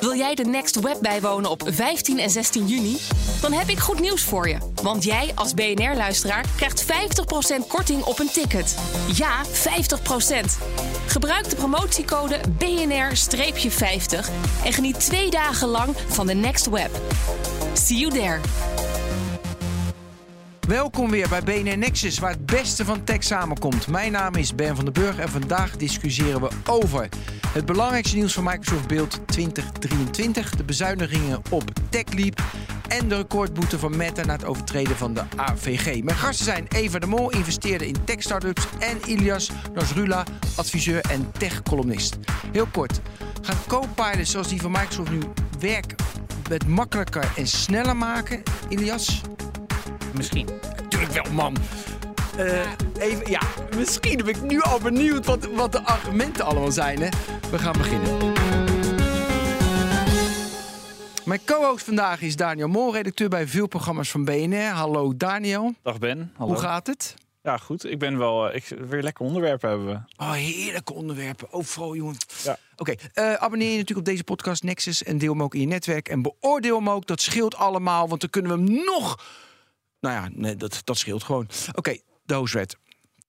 Wil jij de Next Web bijwonen op 15 en 16 juni? Dan heb ik goed nieuws voor je. Want jij als BNR-luisteraar krijgt 50% korting op een ticket. Ja, 50%. Gebruik de promotiecode BNR-50 en geniet twee dagen lang van de Next Web. See you there. Welkom weer bij BNR Nexus, waar het beste van tech samenkomt. Mijn naam is Ben van den Burg en vandaag discussiëren we over het belangrijkste nieuws van Microsoft Beeld 2023, de bezuinigingen op TechLeap en de recordboete van Meta na het overtreden van de AVG. Mijn gasten zijn Eva de Mol, investeerder in tech-startups, en Ilias Nasrula, adviseur en tech-columnist. Heel kort, gaan co-pilots zoals die van Microsoft nu werk het makkelijker en sneller maken, Ilias? Misschien. Natuurlijk wel, man. Uh, even, ja, misschien ben ik nu al benieuwd wat, wat de argumenten allemaal zijn. Hè? We gaan beginnen. Mijn co-host vandaag is Daniel Mol, redacteur bij veel programma's van BNR. Hallo Daniel. Dag Ben. Hallo. Hoe gaat het? Ja, goed. Ik ben wel. Ik, weer lekker onderwerpen hebben we. Oh, heerlijke onderwerpen. Oh, vooral jongen. Ja. Oké, okay, uh, abonneer je natuurlijk op deze podcast Nexus en deel hem ook in je netwerk. En beoordeel hem ook. Dat scheelt allemaal, want dan kunnen we hem nog nou ja, nee, dat, dat scheelt gewoon. Oké, okay, de.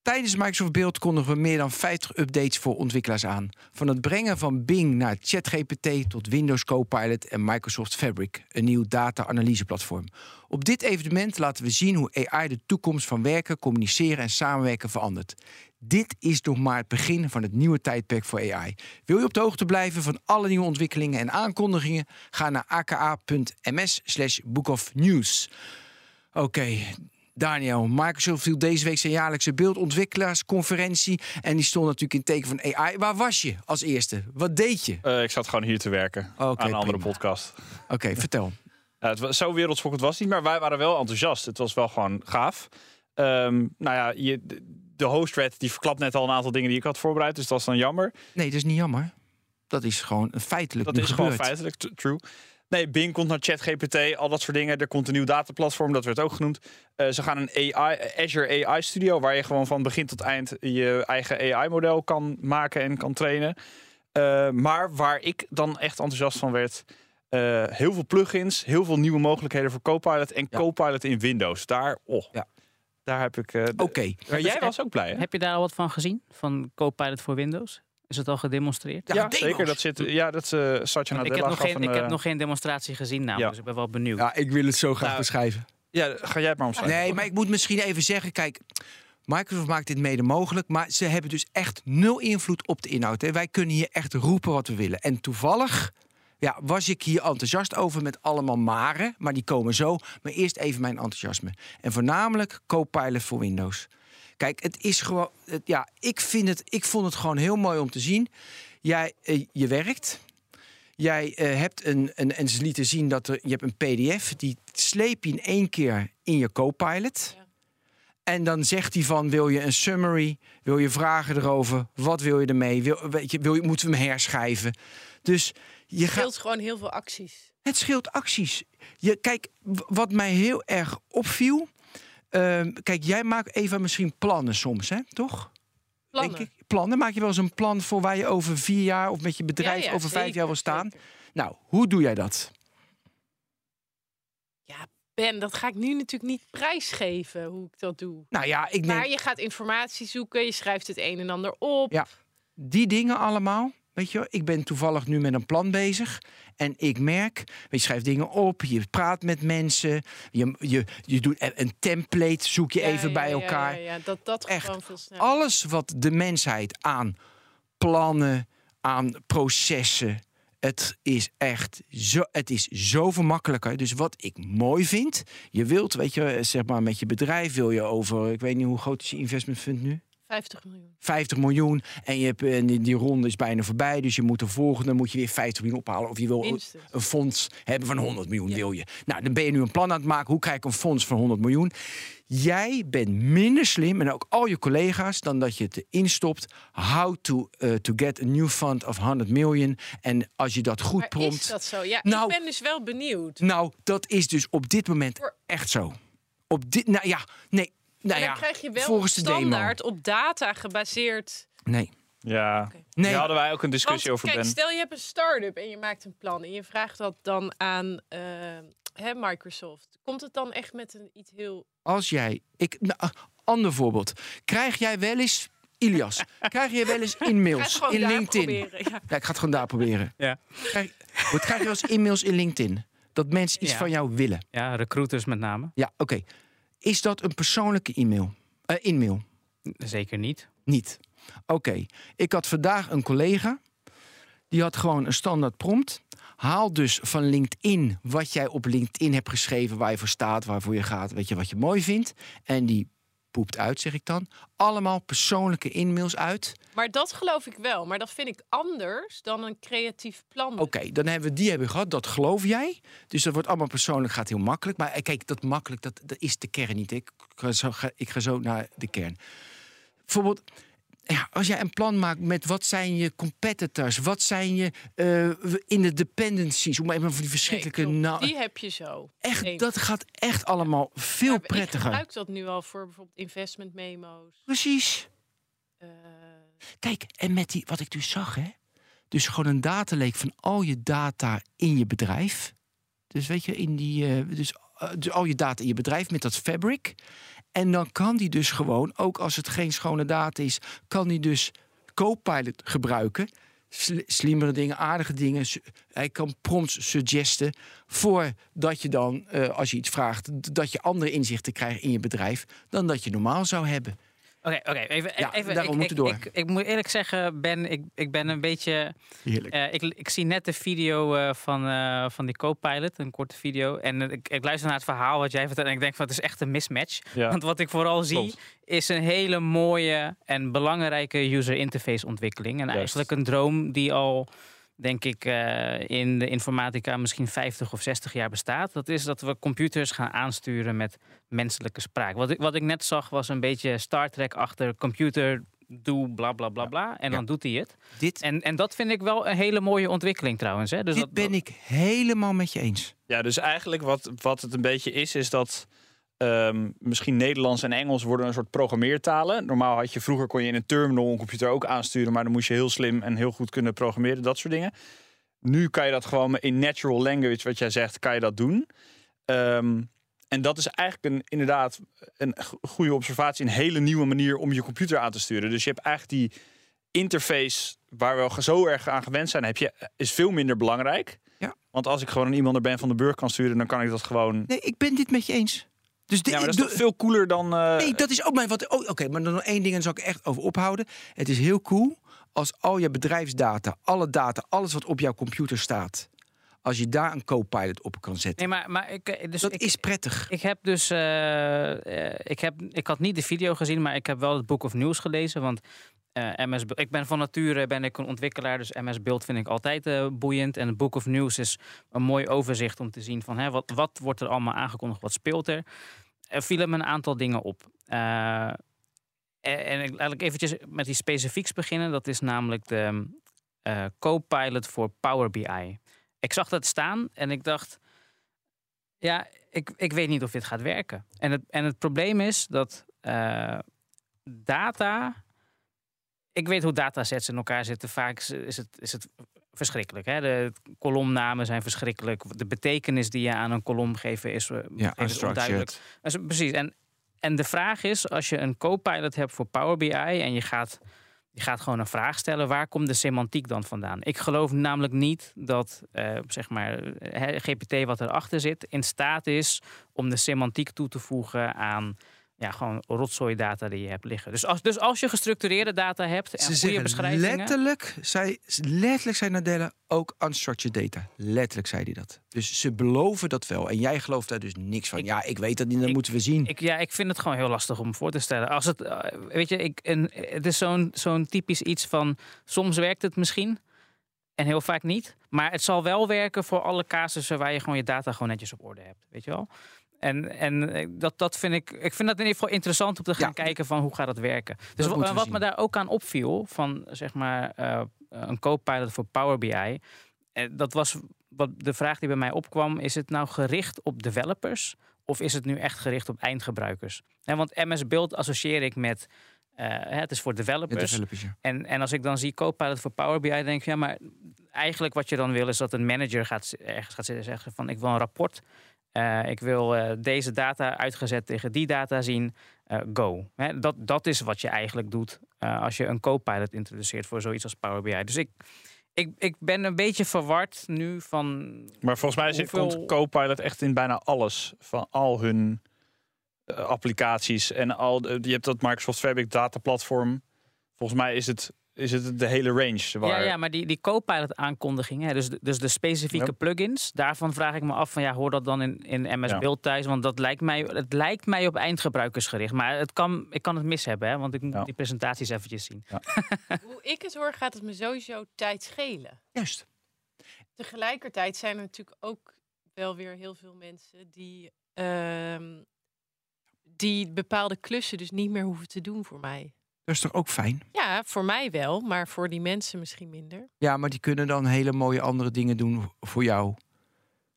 Tijdens Microsoft Beeld kondigen we meer dan 50 updates voor ontwikkelaars aan. Van het brengen van Bing naar ChatGPT tot Windows Copilot en Microsoft Fabric, een nieuw data-analyseplatform. Op dit evenement laten we zien hoe AI de toekomst van werken, communiceren en samenwerken verandert. Dit is nog maar het begin van het nieuwe tijdperk voor AI. Wil je op de hoogte blijven van alle nieuwe ontwikkelingen en aankondigingen? Ga naar of Oké, Daniel, Microsoft viel deze week zijn jaarlijkse beeldontwikkelaarsconferentie. En die stond natuurlijk in teken van AI. Waar was je als eerste? Wat deed je? Uh, ik zat gewoon hier te werken aan een andere podcast. Oké, vertel. Ja, het was, zo wereldschokkend was het niet, maar wij waren wel enthousiast. Het was wel gewoon gaaf. Um, nou ja, je, de host die verklapt net al een aantal dingen die ik had voorbereid. Dus dat is dan jammer. Nee, dat is niet jammer. Dat is gewoon feitelijk Dat is gewoon feitelijk, true. Nee, Bing komt naar ChatGPT, al dat soort dingen. Er komt een nieuw dataplatform, dat werd ook genoemd. Uh, ze gaan een AI, Azure AI Studio, waar je gewoon van begin tot eind je eigen AI-model kan maken en kan trainen. Uh, maar waar ik dan echt enthousiast van werd, uh, heel veel plugins, heel veel nieuwe mogelijkheden voor Copilot en ja. Copilot in Windows. Daar, oh, ja. daar heb ik. Oké. Okay. Maar jij was ook blij. Hè? Heb je daar al wat van gezien? Van Copilot voor Windows? Is het al gedemonstreerd? Ja, zeker. Dat zit, ja, dat uh, Satya Nadella ik heb, nog geen, ik heb nog geen demonstratie gezien namelijk, ja. dus ik ben wel benieuwd. Ja, ik wil het zo graag nou, beschrijven. Ja, ga jij het maar omschrijven. Nee, maar ik moet misschien even zeggen, kijk... Microsoft maakt dit mede mogelijk, maar ze hebben dus echt nul invloed op de inhoud. Hè. Wij kunnen hier echt roepen wat we willen. En toevallig ja, was ik hier enthousiast over met allemaal maren, maar die komen zo. Maar eerst even mijn enthousiasme. En voornamelijk Copilot voor Windows. Kijk, het is gewoon. Het, ja, ik, vind het, ik vond het gewoon heel mooi om te zien. Jij, uh, je werkt. Jij uh, hebt een, een. En ze lieten zien dat er. Je hebt een PDF. Die sleep je in één keer in je Copilot. Ja. En dan zegt hij van: wil je een summary? Wil je vragen erover? Wat wil je ermee? Wil, weet je, wil je, moeten we hem herschrijven? Dus je het scheelt gewoon heel veel acties. Het scheelt acties. Je, kijk, wat mij heel erg opviel. Uh, kijk, jij maakt even misschien plannen soms, hè? Toch? Plannen. Denk ik. Plannen. Maak je wel eens een plan voor waar je over vier jaar of met je bedrijf ja, ja, over zeker, vijf jaar wil staan? Zeker. Nou, hoe doe jij dat? Ja, Ben, dat ga ik nu natuurlijk niet prijsgeven hoe ik dat doe. Nou ja, ik neem... Maar je gaat informatie zoeken, je schrijft het een en ander op. Ja, die dingen allemaal. Weet je, ik ben toevallig nu met een plan bezig. En ik merk, je schrijft dingen op, je praat met mensen, je, je, je doet een template, zoek je Ja, even ja, bij elkaar. Ja, dat, dat Echt. Alles wat de mensheid aan plannen, aan processen. Het is echt zo, het is zoveel makkelijker. Dus wat ik mooi vind, je wilt, weet je, zeg maar met je bedrijf wil je over, ik weet niet hoe groot is je investment fund nu? 50 miljoen. 50 miljoen en, je hebt, en die, die ronde is bijna voorbij. Dus je moet de volgende moet je weer 50 miljoen ophalen. Of je wil Minstens. een fonds hebben van 100 miljoen, wil je. Nou, dan ben je nu een plan aan het maken. Hoe krijg ik een fonds van 100 miljoen? Jij bent minder slim, en ook al je collega's, dan dat je het instopt. How to, uh, to get a new fund of 100 million. En als je dat goed Maar prompt. is dat zo? Ja, Nou- ik ben dus wel benieuwd. Nou, dat is dus op dit moment echt zo. Op dit, nou ja, nee. Nou en dan ja, krijg je wel volgens de demo. standaard op data gebaseerd. Nee. Ja. Nee, daar hadden wij ook een discussie Want, over, kijk, Ben. stel je hebt een start-up en je maakt een plan en je vraagt dat dan aan eh, hè, Microsoft. Komt het dan echt met een iets heel... als jij... Ik, nou, ah, ander voorbeeld. Krijg jij wel eens... Ilias, krijg jij wel eens e-mails het gewoon in LinkedIn? proberen. Ja. Ja, ik ga het gewoon daar proberen. Ja. Krijg, wat krijg je als e-mails in LinkedIn? Dat mensen iets Ja. van jou willen. Ja, recruiters met name. Ja, oké. Is dat een persoonlijke e-mail? Eh e-mail? Zeker niet. Niet. Oké. Ik had vandaag een collega. Die had gewoon een standaard prompt. Haal dus van LinkedIn wat jij op LinkedIn hebt geschreven, waar je voor staat, waarvoor je gaat, weet je wat je mooi vindt. En die poept uit, zeg ik dan. Allemaal persoonlijke e-mails uit. Maar dat geloof ik wel. Maar dat vind ik anders dan een creatief plan. Oké, dan hebben we die hebben we gehad. Dat geloof jij. Dus dat wordt allemaal persoonlijk, gaat heel makkelijk. Maar eh, kijk, dat makkelijk, dat, dat is de kern niet. Ik ga, zo, ga- ik ga zo naar de kern. Bijvoorbeeld, ja, als jij een plan maakt met wat zijn je competitors, wat zijn je eh, in de dependencies, om maar even van die verschrikkelijke. Nee, nou, Die heb je zo. echt, Eens. dat gaat echt allemaal veel Maar Ik prettiger. gebruik dat nu al voor bijvoorbeeld investment memo's. Precies. eh, Kijk, en met die, wat ik dus zag, hè. Dus gewoon een dataleek van al je data in je bedrijf. Dus weet je, in die, eh, dus, dus al je data in je bedrijf met dat fabric. En dan kan die dus gewoon, ook als het geen schone data is, kan die dus Copilot gebruiken. Sli- Slimmere dingen, aardige dingen. Hij kan prompts suggesten voordat je dan, eh, als je iets vraagt, dat je andere inzichten krijgt in je bedrijf dan dat je normaal zou hebben. Oké, oké. even, Ja, even, daarom ik, moeten ik, door. Ik, ik moet eerlijk zeggen, Ben, ik, ik ben een beetje... Heerlijk. eh, ik, ik zie net de video eh, van, eh, van die co-pilot, een korte video. En ik, ik luister naar het verhaal wat jij vertelt en ik denk van het is echt een mismatch. Ja. Want wat ik vooral zie Klopt. is een hele mooie en belangrijke user interface ontwikkeling. En Juist. eigenlijk een droom die al, denk ik, eh, in de informatica misschien 50 of 60 jaar bestaat. Dat is dat we computers gaan aansturen met menselijke spraak. Wat ik, wat ik net zag was een beetje Star Trek achter computer, doe bla bla bla bla. En Ja. dan doet hij het. Dit, En, en dat vind ik wel een hele mooie ontwikkeling trouwens. Hè? Dus dit dat, ben ik helemaal met je eens. Ja, dus eigenlijk wat, wat het een beetje is, is dat ehm, misschien Nederlands en Engels worden een soort programmeertalen. Normaal had je vroeger kon je in een terminal een computer ook aansturen, maar dan moest je heel slim en heel goed kunnen programmeren, dat soort dingen. Nu kan je dat gewoon in natural language, wat jij zegt, kan je dat doen. Ehm, en dat is eigenlijk een, inderdaad een go- goede observatie, een hele nieuwe manier om je computer aan te sturen. Dus je hebt eigenlijk die interface waar we al zo erg aan gewend zijn, heb je, is veel minder belangrijk. Ja. Want als ik gewoon een e-mail naar Ben van den Burg kan sturen, dan kan ik dat gewoon. Nee, ik ben dit met je eens. Dus dit, Ja, maar dat is toch veel cooler dan. eh, Nee, dat is ook mijn wat. Oh, Oké, maar dan nog één ding en zal ik echt over ophouden. Het is heel cool als al je bedrijfsdata, alle data, alles wat op jouw computer staat, als je daar een co-pilot op kan zetten. Nee, maar, maar ik, eh, dus dat ik, is prettig. Ik heb dus, eh, eh, ik, heb, ik had niet de video gezien, maar ik heb wel het Book of News gelezen. Want eh, MS, ik ben van nature ben ik een ontwikkelaar, dus MS Build vind ik altijd eh, boeiend. En het Book of News is een mooi overzicht om te zien van hè, wat, wat wordt er allemaal aangekondigd, wat speelt er. Er vielen me een aantal dingen op. Eh, en, laat ik eventjes met die specifieks beginnen. Dat is namelijk de Copilot voor Power BI. Ik zag dat staan en ik dacht, ja, ik, ik weet niet of dit gaat werken. En het, en het probleem is dat data. Ik weet hoe datasets in elkaar zitten. Vaak is, het, is het verschrikkelijk. Hè? De kolomnamen zijn verschrikkelijk. De betekenis die je aan een kolom geeft is, eh, Ja, is onduidelijk. Dus precies. En, en de vraag is, als je een co-pilot hebt voor Power BI en je gaat, je gaat gewoon een vraag stellen, waar komt de semantiek dan vandaan? Ik geloof namelijk niet dat eh, zeg maar, GPT wat erachter zit in staat is om de semantiek toe te voegen aan ja, gewoon rotzooi data die je hebt liggen. Dus als, dus als je gestructureerde data hebt en Ze goede beschrijvingen... letterlijk, zei, letterlijk zei Nadella ook unstructured data. Letterlijk zei hij dat. Dus ze beloven dat wel. En jij gelooft daar dus niks van. Ik- ja, ik weet dat niet, dat ik- moeten we zien. Ik, ja, ik vind het gewoon heel lastig om voor te stellen. Als het, eh, weet je, ik, een, het is zo'n zo'n typisch iets van soms werkt het misschien en heel vaak niet. Maar het zal wel werken voor alle casussen waar je gewoon je data gewoon netjes op orde hebt. Weet je wel? En, en dat, dat vind ik, ik vind dat in ieder geval interessant om te gaan Ja. kijken van hoe gaat dat werken. Dus wat me daar ook aan opviel van zeg maar eh, een co-pilot voor Power BI. eh, dat was wat de vraag die bij mij opkwam. Is het nou gericht op developers? Of is het nu echt gericht op eindgebruikers? Want MS Build associeer ik met eh, het is voor De developers. developers, ja. En, en als ik dan zie Copilot voor Power BI, denk ik, ja, maar eigenlijk wat je dan wil is dat een manager gaat, ergens gaat zitten en zeggen van ik wil een rapport. Eh, ik wil eh, deze data uitgezet tegen die data zien. Eh, go. Dat, dat is wat je eigenlijk doet als je een Copilot introduceert voor zoiets als Power BI. Dus ik, ik, ik ben een beetje verward nu van. Maar volgens mij zit Hoeveel- komt Copilot echt in bijna alles van al hun applicaties en al. je hebt dat Microsoft Fabric data platform. Volgens mij is het, is het de hele range. Waar, Ja, ja, maar die, die Copilot aankondigingen, hè, dus, de, dus de specifieke plugins, daarvan vraag ik me af van ja, hoor dat dan in, in MS Ja. Build thuis? Want dat lijkt mij, het lijkt mij op eindgebruikersgericht. Maar het kan, ik kan het mis hebben, hè, want ik moet Ja. die presentaties eventjes zien. Hoe ik het hoor, gaat het me sowieso tijd schelen. Juist. Tegelijkertijd zijn er natuurlijk ook wel weer heel veel mensen die, ehm, die bepaalde klussen dus niet meer hoeven te doen voor mij. Dat is toch ook fijn? Ja, voor mij wel, maar voor die mensen misschien minder. Ja, maar die kunnen dan hele mooie andere dingen doen voor jou.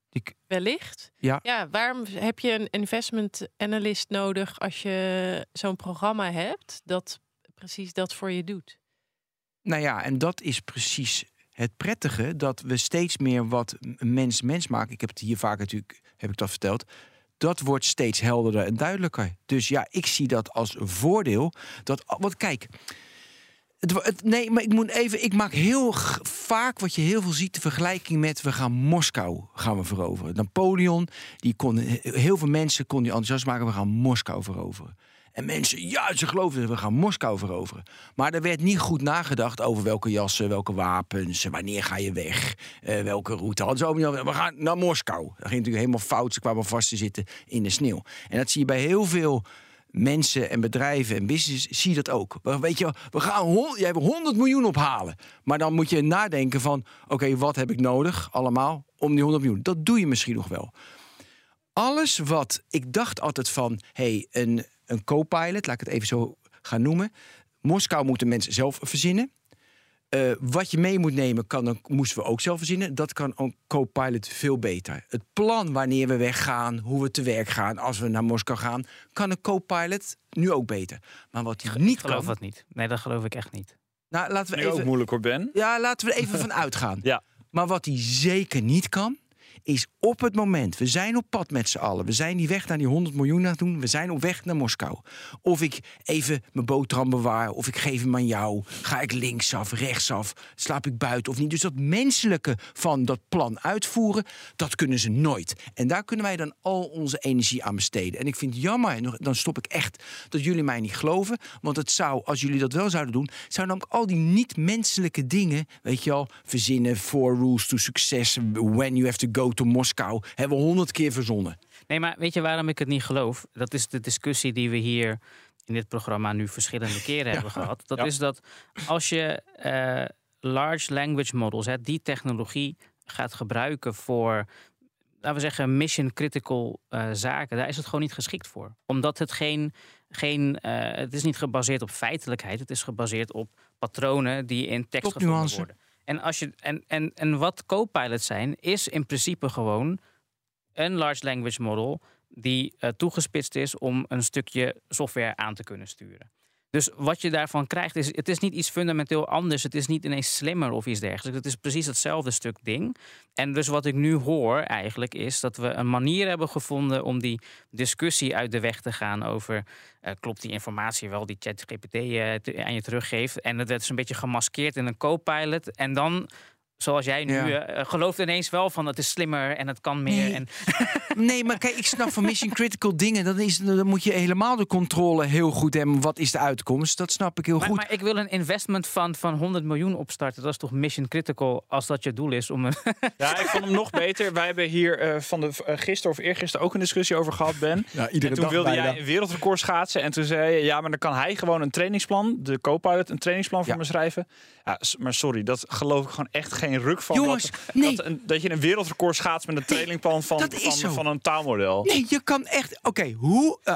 Die, Wellicht. Ja. ja, waarom heb je een investment analyst nodig als je zo'n programma hebt dat precies dat voor je doet? nou ja, en dat is precies het prettige. Dat we steeds meer wat een mens mens maken. Ik heb het hier vaak natuurlijk, heb ik dat verteld. Dat wordt steeds helderder en duidelijker. Dus ja, ik zie dat als voordeel. Dat, want kijk, het, nee, maar ik moet even. Ik maak heel vaak wat je heel veel ziet, de vergelijking met we gaan Moskou gaan we veroveren. Napoleon, die kon heel veel mensen kon die enthousiast maken. We gaan Moskou veroveren. En mensen, ja, ze geloofden, we gaan Moskou veroveren. Maar er werd niet goed nagedacht over welke jassen, welke wapens, wanneer ga je weg, eh, welke route. Hadden ze. We gaan naar Moskou. Dat ging natuurlijk helemaal fout. Ze kwamen vast te zitten in de sneeuw. En dat zie je bij heel veel mensen en bedrijven en business zie je dat ook. We- Weet je, we gaan jij wil 100 miljoen ophalen. Maar dan moet je nadenken van, oké, wat heb ik nodig allemaal om die 100 miljoen? Dat doe je misschien nog wel. Alles wat ik dacht altijd van, hey, een, een co-pilot, laat ik het even zo gaan noemen. Moskou moeten mensen zelf verzinnen. Eh, wat je mee moet nemen, kan, dan moesten we ook zelf verzinnen. Dat kan een co-pilot veel beter. Het plan wanneer we weggaan, hoe we te werk gaan, als we naar Moskou gaan, kan een co-pilot nu ook beter. Maar wat hij niet Ik geloof kan. dat niet. Nee, dat geloof ik echt niet. Nou, laten we Nu ook even. moeilijk hoor, Ben. Ja, laten we er even van uitgaan. Ja. Maar wat hij zeker niet kan, is op het moment, we zijn op pad met z'n allen. We zijn die weg naar die 100 miljoen het doen. We zijn op weg naar Moskou. Of ik even mijn boterham bewaar, of ik geef hem aan jou. Ga ik linksaf, rechtsaf, slaap ik buiten of niet. Dus dat menselijke van dat plan uitvoeren, dat kunnen ze nooit. En daar kunnen wij dan al onze energie aan besteden. En ik vind het jammer, dan stop ik echt, dat jullie mij niet geloven. Want het zou, als jullie dat wel zouden doen, zouden dan al die niet-menselijke dingen, weet je al, verzinnen, four rules to success, when you have to go to Moskou, hebben we honderd keer verzonnen. Nee, maar weet je waarom ik het niet geloof? Dat is de discussie die we hier in dit programma nu verschillende keren hebben gehad. Dat Ja. is dat als je eh, large language models, hè, die technologie gaat gebruiken voor, laten we zeggen, mission critical eh, zaken, daar is het gewoon niet geschikt voor. Omdat het geen, geen eh, het is niet gebaseerd op feitelijkheid, het is gebaseerd op patronen die in tekst gevonden nuance. worden. En, als je, en, en, en wat co-pilots zijn, is in principe gewoon een large language model die eh, toegespitst is om een stukje software aan te kunnen sturen. Dus wat je daarvan krijgt, is het is niet iets fundamenteel anders. Het is niet ineens slimmer of iets dergelijks. Het is precies hetzelfde stuk ding. En dus wat ik nu hoor eigenlijk is dat we een manier hebben gevonden om die discussie uit de weg te gaan over eh, klopt die informatie wel die ChatGPT te- aan je teruggeeft. En het werd dus een beetje gemaskeerd in een co-pilot. En dan zoals jij nu Ja. eh, gelooft ineens wel van het is slimmer en het kan meer. Nee. En, Nee, maar kijk, ik snap van mission critical dingen. Dan, is, dan moet je helemaal de controle heel goed hebben. Wat is de uitkomst? Dat snap ik heel maar, goed. maar ik wil een investment fund van 100 miljoen opstarten. Dat is toch mission critical als dat je doel is om een. Ja, ik vond hem nog beter. Wij hebben hier eh, van de uh, gisteren of eergisteren ook een discussie over gehad, Ben. Ja, en toen wilde jij een wereldrecord schaatsen. En toen zei je, ja, maar dan kan hij gewoon een trainingsplan, de co-pilot, een trainingsplan voor Ja. me schrijven. Ja, maar sorry, dat geloof ik gewoon echt geen ruk van. Jongens, dat, nee. dat, een- dat je een wereldrecord schaatst met een trainingplan van, van, zo. van een taalmodel. Nee, je kan echt... Oké, hoe... eh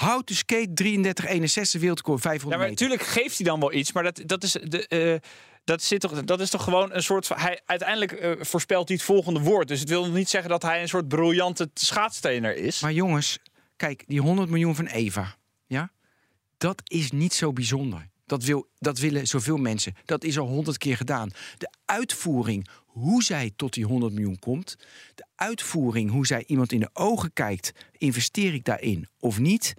how to skate 3361 wereldrecord Ja, 500 maar meter. natuurlijk geeft hij dan wel iets, maar dat, dat is de. eh, dat, zit toch, dat is toch gewoon een soort van. Hij, uiteindelijk eh, voorspelt hij het volgende woord. Dus het wil niet zeggen dat hij een soort briljante schaatstrainer is. Maar jongens, kijk, die 100 miljoen van Eva, ja? dat is niet zo bijzonder. Dat, wil, dat willen zoveel mensen. Dat is al honderd keer gedaan. De uitvoering, hoe zij tot die 100 miljoen komt. De uitvoering, hoe zij iemand in de ogen kijkt. Investeer ik daarin of niet?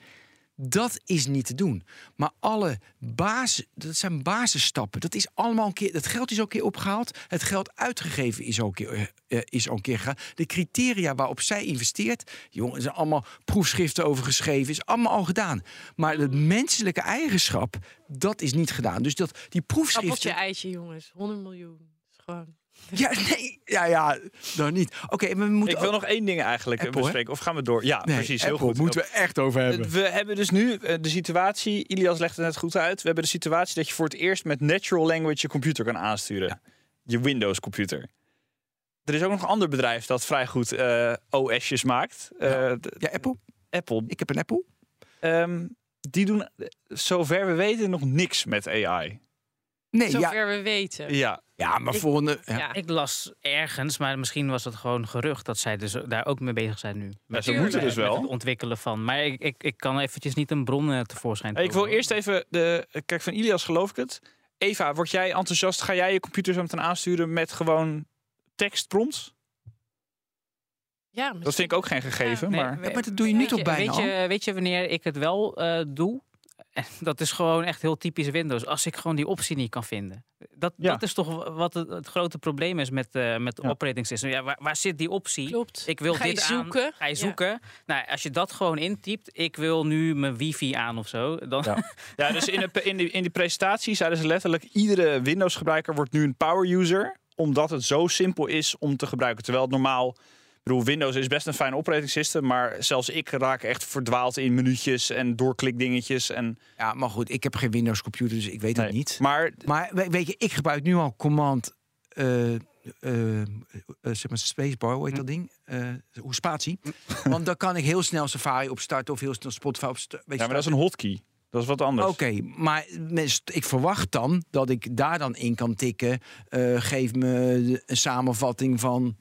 Dat is niet te doen. Maar alle basis, dat zijn basisstappen. Dat is allemaal een keer. Het geld is al een keer opgehaald. Het geld uitgegeven is al een keer, eh, eh, is een keer gegaan. De criteria waarop zij investeert, jongen, er zijn allemaal proefschriften over geschreven. Is allemaal al gedaan. Maar het menselijke eigenschap, dat is niet gedaan. Dus dat die Appeltje proefschriften. eitje, jongens. 100 miljoen. Is gewoon... Ja, nee, ja, ja, dan niet. Oké, maar we moeten. Ik wil ook- nog één ding eigenlijk eh, hè? bespreken. Of gaan we door? Ja, Nee, precies. Heel Apple goed. Moeten we echt over hebben. We hebben dus nu eh, de situatie, Ilias legt het net goed uit. We hebben de situatie dat je voor het eerst met natural language je computer kan aansturen. Je Windows computer. Er is ook nog een ander bedrijf dat vrij goed eh, OS'jes maakt. Eh, Ja, Apple. Apple. Ik heb een Apple. Ehm, die doen, eh, zover we weten, nog niks met AI. Nee, ja, Zover we weten. Ja, ja, maar Ik- voor een. Ja. Ja. Ik las ergens, maar misschien was het gewoon gerucht dat zij dus daar ook mee bezig zijn nu. Met, ze moeten dus met wel. het ontwikkelen van. Maar ik, ik, ik kan eventjes niet een bron eh, tevoorschijn ik wil eerst even de. Kijk, van Ilias geloof ik het. Eva, word jij enthousiast? Ga jij je computer zo meteen aansturen met gewoon tekstprompts? Ja, Dat vind ik ook geen gegeven, Nee, maar... maar dat doe je nu toch je- bijna weet je, weet je wanneer ik het wel eh, doe? En Dat is gewoon echt heel typisch Windows. Als ik gewoon die optie niet kan vinden. Dat, Ja. dat is toch wat het, het grote probleem is met, eh met de Ja. operating system. Ja, waar, waar zit die optie? Klopt. Ik wil Ga je dit zoeken? aan. Ga je Ja. zoeken? Nou, als je dat gewoon intypt, ik wil nu mijn wifi aan of zo. Dan, Ja. Ja, dus in, de, in, die, in die presentatie zeiden ze letterlijk... iedere Windows-gebruiker wordt nu een power-user... omdat het zo simpel is om te gebruiken. Terwijl het normaal... Bedoel, Windows is best een fijn operating system... maar zelfs ik raak echt verdwaald in minuutjes en doorklikdingetjes. En, ja, maar goed, ik heb geen Windows computer, dus ik weet het niet. Maar Maar we- weet je, ik gebruik nu al command. eh, zeg maar spacebar, hoe heet dat ding? Eh hoe spatie. Want dan kan ik heel snel Safari opstarten of heel snel Spotify opstarten. ja, maar dat is een hotkey. Dat is wat anders. Oké, maar ik verwacht dan dat ik daar dan in kan tikken. eh, geef me een samenvatting van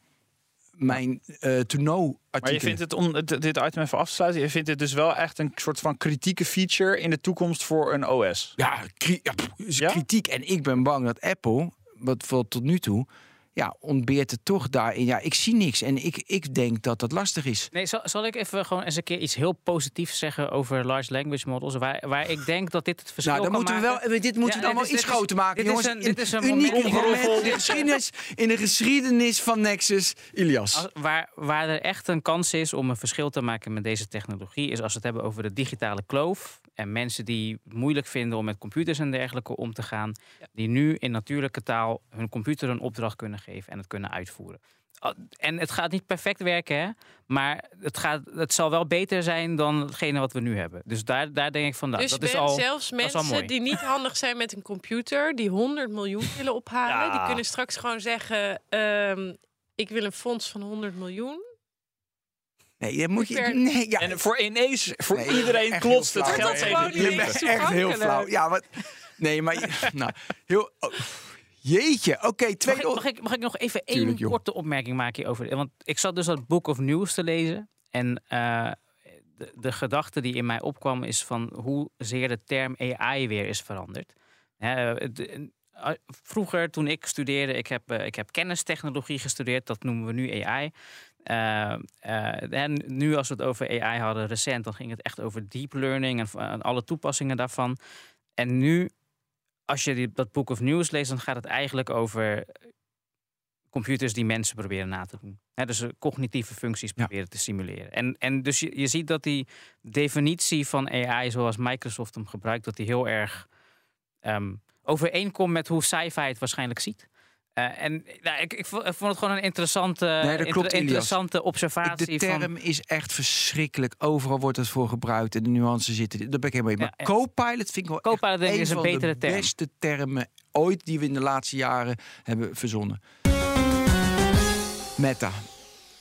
mijn eh to-know Maar je vindt het, om het- dit item even af te sluiten... je vindt het dus wel echt een soort van kritieke feature... in de toekomst voor een OS. Ja, kri- ja, pff, is Ja? kritiek. En ik ben bang dat Apple, wat voor tot nu toe, ja, ontbeert het toch daarin. Ja, ik zie niks. En ik, ik denk dat dat lastig is. Nee, zal, zal ik even gewoon eens een keer iets heel positiefs zeggen over large language models? Waar, waar ik denk dat dit het verschil Nou, dan kan moeten we wel, dit moeten Ja, we allemaal is- iets is- groter maken, dit is jongens. een- dit is een uniek moment- moment in de geschiedenis, in de geschiedenis van Nexus, Ilias. Als- waar, waar er echt een kans is om een verschil te maken met deze technologie, is als we het hebben over de digitale kloof. En mensen die het moeilijk vinden om met computers en dergelijke om te gaan, die nu in natuurlijke taal hun computer een opdracht kunnen geven en het kunnen uitvoeren. Ah, En het gaat niet perfect werken, hè? maar het, gaat, het zal wel beter zijn dan hetgene wat we nu hebben. Dus daar, daar denk ik van, nou, dus dat is al. zelfs is al mensen mooi. die niet handig zijn met een computer, die 100 miljoen willen ophalen, Ja. die kunnen straks gewoon zeggen: ehm, Ik wil een fonds van 100 miljoen. Nee, dat moet je. Nee, ja, En voor ineens, voor Nee, iedereen klotst het geld Dat gewoon je bent echt heel flauw. Ja, wat. Nee, maar. Nou, heel. oh, jeetje. Oké, Mag twee. ik, mag, ik, mag ik nog even één joh. korte opmerking maken hierover? Want ik zat dus dat Book of News te lezen. En eh, de, de gedachte die in mij opkwam is van hoezeer de term AI weer is veranderd. Hè, vroeger, toen ik studeerde, ik heb, eh, ik heb kennistechnologie gestudeerd. Dat noemen we nu AI. Eh, eh, en nu als we het over AI hadden recent, dan ging het echt over deep learning en, en alle toepassingen daarvan. En nu, als je die, dat Book of News leest, dan gaat het eigenlijk over computers die mensen proberen na te doen. Dus eh, cognitieve functies Ja. proberen te simuleren. En, en dus je, je ziet dat die definitie van AI, zoals Microsoft hem gebruikt, dat die heel erg ehm, overeenkomt met hoe sci-fi het waarschijnlijk ziet. Eh, en nou, ik, ik, vond ik vond het gewoon een interessante, Nee, dat klopt, inter- Ilias. interessante observatie. de term van, is echt verschrikkelijk. Overal wordt het voor gebruikt en de nuances zitten. Daar ben ik helemaal mee. Maar Ja, ja. co-pilot vind ik wel echt Copilot denk ik een is een van betere de term. beste termen ooit die we in de laatste jaren hebben verzonnen. Meta,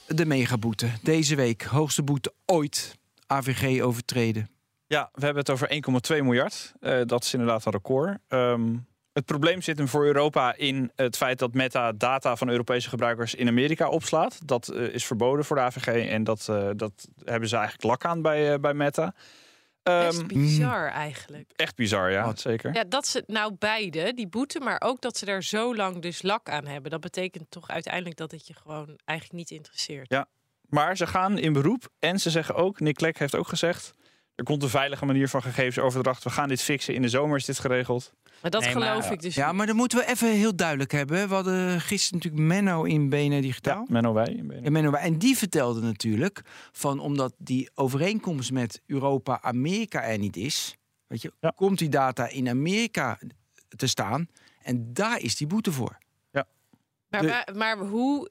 de megaboete. Deze week hoogste boete ooit. AVG overtreden. Ja, we hebben het over 1,2 miljard. Eh, dat is inderdaad een record. Ehm, het probleem zit hem voor Europa in het feit dat Meta data van Europese gebruikers in Amerika opslaat. Dat eh, is verboden voor de AVG en dat, eh, dat hebben ze eigenlijk lak aan bij, eh, bij Meta. Best Ehm, bizar eigenlijk. echt bizar, ja, Wat? zeker. Ja, dat ze nou beide, die boete, maar ook dat ze daar zo lang dus lak aan hebben. Dat betekent toch uiteindelijk dat het je gewoon eigenlijk niet interesseert. Ja. Maar ze gaan in beroep en ze zeggen ook, Nick Clegg heeft ook gezegd, er komt een veilige manier van gegevensoverdracht. We gaan dit fixen. In de zomer is dit geregeld. Maar dat Nee, maar- geloof ik dus Ja, maar dan moeten we even heel duidelijk hebben. We hadden gisteren natuurlijk Menno in BNR Digitaal. Ja, Menno Wij. in BNR. Ja, Menno, en die vertelde natuurlijk van omdat die overeenkomst met Europa-Amerika er niet is, weet je, Ja. komt die data in Amerika te staan en daar is die boete voor. Maar, de- maar, maar hoe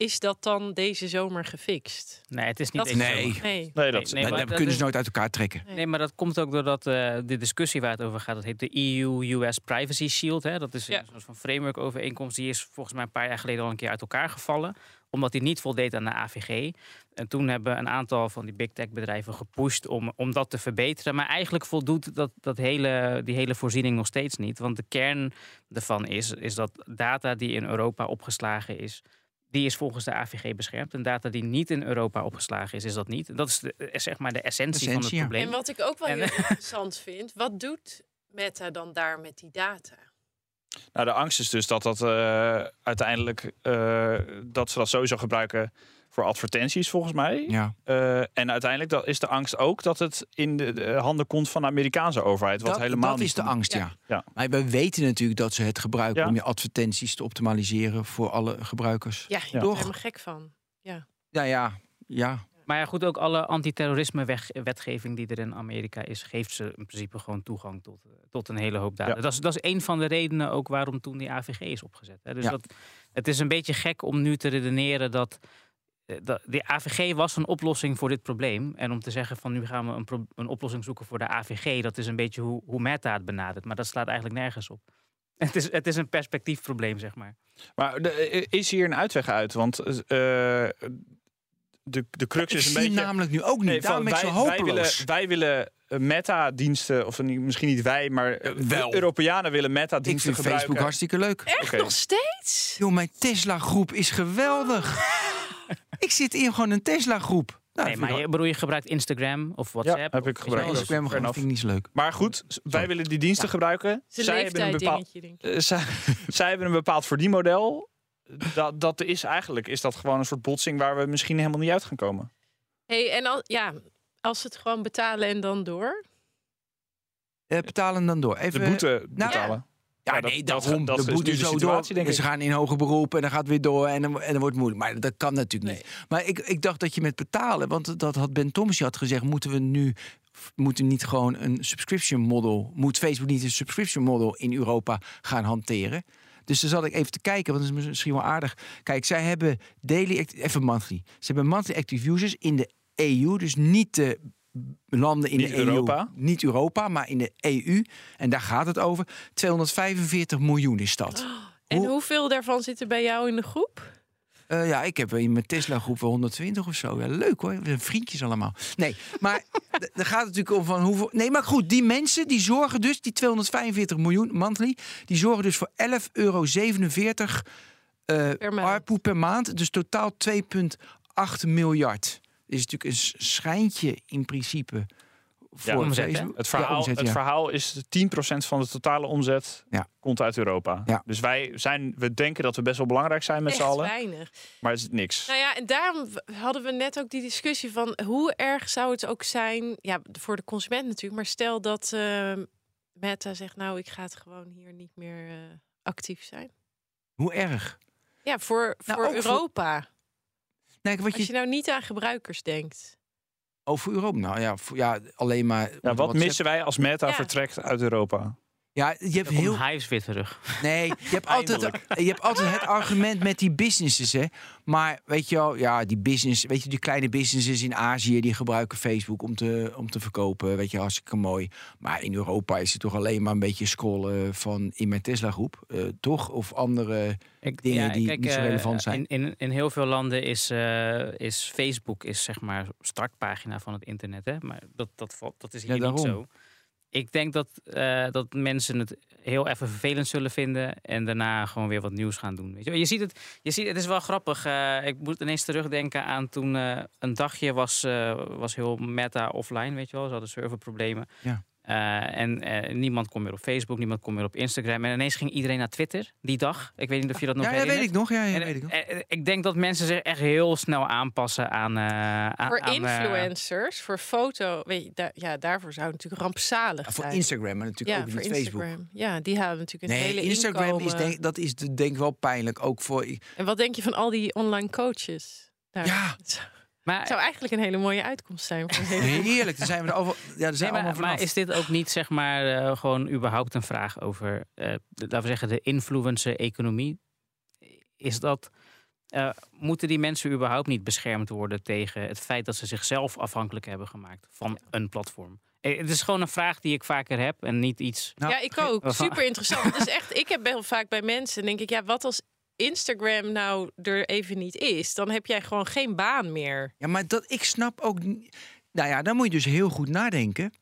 is dat dan deze zomer gefixt? Nee, het is niet Dat- deze Nee. zomer. Nee. Nee, dat Nee, dat maar dat dat kunnen ze nooit uit elkaar trekken. Nee, maar dat komt ook doordat eh, de discussie waar het over gaat, dat heet de EU-US Privacy Shield. Hè? Dat is Ja. een soort van framework-overeenkomst. Die is volgens mij een paar jaar geleden al een keer uit elkaar gevallen. Omdat die niet voldeed aan de AVG. En toen hebben een aantal van die big tech bedrijven gepusht om, om dat te verbeteren. Maar eigenlijk voldoet dat, dat hele, die hele voorziening nog steeds niet. Want de kern ervan is, is dat data die in Europa opgeslagen is, die is volgens de AVG beschermd. En data die niet in Europa opgeslagen is, is dat niet. En dat is de, eh, zeg maar de essentie, van ja. het probleem. En wat ik ook wel En- heel interessant vind, wat doet Meta dan daar met die data? Nou, de angst is dus dat dat eh, uiteindelijk eh, dat ze dat sowieso gebruiken voor advertenties, volgens mij. Ja. Eh, en uiteindelijk dat is de angst ook dat het in de, de handen komt van de Amerikaanse overheid. Wat Dat, helemaal dat niet is de angst, ja. Ja. Maar we weten natuurlijk dat ze het gebruiken Ja. om je advertenties te optimaliseren voor alle gebruikers. Ja, Ja. er Toch? helemaal gek van. Ja, ja, ja. Maar ja, goed, ook alle antiterrorisme-wetgeving die er in Amerika is, geeft ze in principe gewoon toegang tot, eh, tot een hele hoop data. Ja. Dat, is, dat is een van de redenen ook waarom toen die AVG is opgezet. Hè. Dus Ja. dat, het is een beetje gek om nu te redeneren dat, eh, dat de AVG was een oplossing voor dit probleem. En om te zeggen van nu gaan we een, pro- een oplossing zoeken voor de AVG, dat is een beetje hoe, hoe Meta het benadert. Maar dat slaat eigenlijk nergens op. Het is, het is een perspectiefprobleem, zeg maar. Maar de- is hier een uitweg uit? Want eh, de, de crux Ik is een zie beetje... namelijk nu ook niet. Nee, Daarom van, ben ik zo wij, wij hopeloos. willen, wij willen eh, meta-diensten, of misschien niet wij, maar eh, Wel. Europeanen willen ik meta-diensten vind gebruiken. Facebook hartstikke leuk. Echt nog steeds? Joh, mijn Tesla-groep is geweldig. Ik zit in gewoon een Tesla-groep. Nou, nee, maar je, bedoel, je gebruikt Instagram of WhatsApp? heb ik of- gebruikt. wel, Instagram fair vind ik niet zo leuk. Maar goed, wij willen die diensten gebruiken. Zijn Zij hebben, een bepaald, leeftijd dingetje, denk ik. eh, zij, zij hebben een bepaald verdienmodel. Dat, dat is eigenlijk is dat gewoon een soort botsing waar we misschien helemaal niet uit gaan komen. Hey, en al, ja, als het gewoon betalen en dan door. Eh, betalen dan door. Even, De boete nou, betalen. Ja, Ja, dat- nee, dat- daarom. dat de is boete de zo situatie, door. denk en ik. ze gaan in hoger beroep en dan gaat het weer door en dan, en dan wordt het moeilijk. Maar dat kan natuurlijk niet. Maar ik, ik dacht dat je met betalen, want dat had Ben Thomas had gezegd, moeten we nu moeten niet gewoon een subscription model, moet Facebook niet een subscription model in Europa gaan hanteren? Dus dan zat ik even te kijken, want dat is misschien wel aardig. Kijk, zij hebben daily, even monthly. Ze hebben monthly active users in de EU, dus niet de landen in Niet de EU. Europa. Niet Europa, maar in de EU. En daar gaat het over. 245 miljoen is dat. En Hoe- hoeveel daarvan zitten bij jou in de groep? Eh, ja, ik heb in mijn Tesla-groep wel 120 of zo. Ja, leuk hoor. We zijn vriendjes allemaal. Nee, maar er gaat het natuurlijk om van hoeveel... Nee, maar goed, die mensen die zorgen dus, die 245 miljoen monthly... die zorgen dus voor 11,47 euro eh Per per maand. Dus totaal 2,8 miljard. Is natuurlijk een schijntje in principe voor omzet, hè? Facebook. Het verhaal, Ja, omzet, het ja. verhaal is 10% van de totale omzet Ja. komt uit Europa. Ja. Dus wij zijn, we denken dat we best wel belangrijk zijn met z'n allen. weinig. Maar het is niks. Nou ja, en daarom hadden we net ook die discussie van hoe erg zou het ook zijn, ja, voor de consument natuurlijk, maar stel dat eh, Meta zegt, nou, ik ga het gewoon hier niet meer eh, actief zijn. Hoe erg? Ja, voor, Nou, voor- Europa. Nee, wat Als je, je nou niet aan gebruikers denkt. Voor Europa? Nou ja, voor, ja alleen maar... Ja, wat WhatsApp. missen wij als Meta Ja. vertrekt uit Europa? Ja, je hebt heel... weer terug. Nee, je hebt, altijd, je hebt altijd het argument met die businesses, hè. Maar weet je wel, ja, die business, weet je, die kleine businesses in Azië, die gebruiken Facebook om te, om te verkopen, weet je, hartstikke mooi. Maar in Europa is het toch alleen maar een beetje scrollen van in mijn Tesla groep, eh, toch? Of andere... Ik, Dingen die niet zo eh, relevant zijn. In, in, in heel veel landen is, eh, is Facebook is zeg maar startpagina van het internet. Hè? Maar dat, dat, valt- dat is hier Ja, niet zo. Ik denk dat, eh, dat mensen het heel even vervelend zullen vinden. En daarna gewoon weer wat nieuws gaan doen. Weet je, je ziet het, je ziet, het is wel grappig. eh, ik moet ineens terugdenken aan toen eh, een dagje was, was heel meta offline. Weet je wel, ze hadden serverproblemen. Ja. Eh, en eh, niemand kon meer op Facebook, niemand kon meer op Instagram. En ineens ging iedereen naar Twitter die dag. Ik weet niet of je dat nog Ja, ja, herinnert. weet ik nog. Ja, ja, En, weet ik nog. eh, ik denk dat mensen zich echt heel snel aanpassen aan. eh, aan Voor aan, eh, influencers, voor foto, weet je, daar, ja, daarvoor zou het natuurlijk rampzalig Ja, voor zijn. Instagram, maar natuurlijk ja, ook voor niet Facebook. Ja, die halen natuurlijk een Nee, hele Instagram is denk, dat is de- denk ik wel pijnlijk. Ook voor. En wat denk je van al die online coaches? Daar. Ja. Het zou- maar, het zou eigenlijk een hele mooie uitkomst zijn. Voor Heerlijk, daar zijn we er over. Ja, zijn we maar, allemaal maar is dit ook niet zeg maar eh, gewoon überhaupt een vraag over, eh, de- laten we zeggen, de influencer-economie? Is dat, eh, moeten die mensen überhaupt niet beschermd worden tegen het feit dat ze zichzelf afhankelijk hebben gemaakt van een platform? Het is gewoon een vraag die ik vaker heb en niet iets. Nou, ja, ik ook. Super interessant. Het is echt, ik heb heel vaak bij mensen, denk ik, ja, wat als Instagram nou er even niet is? Dan heb jij gewoon geen baan meer. Ja, maar dat, ik snap ook. Nou ja, dan moet je dus heel goed nadenken.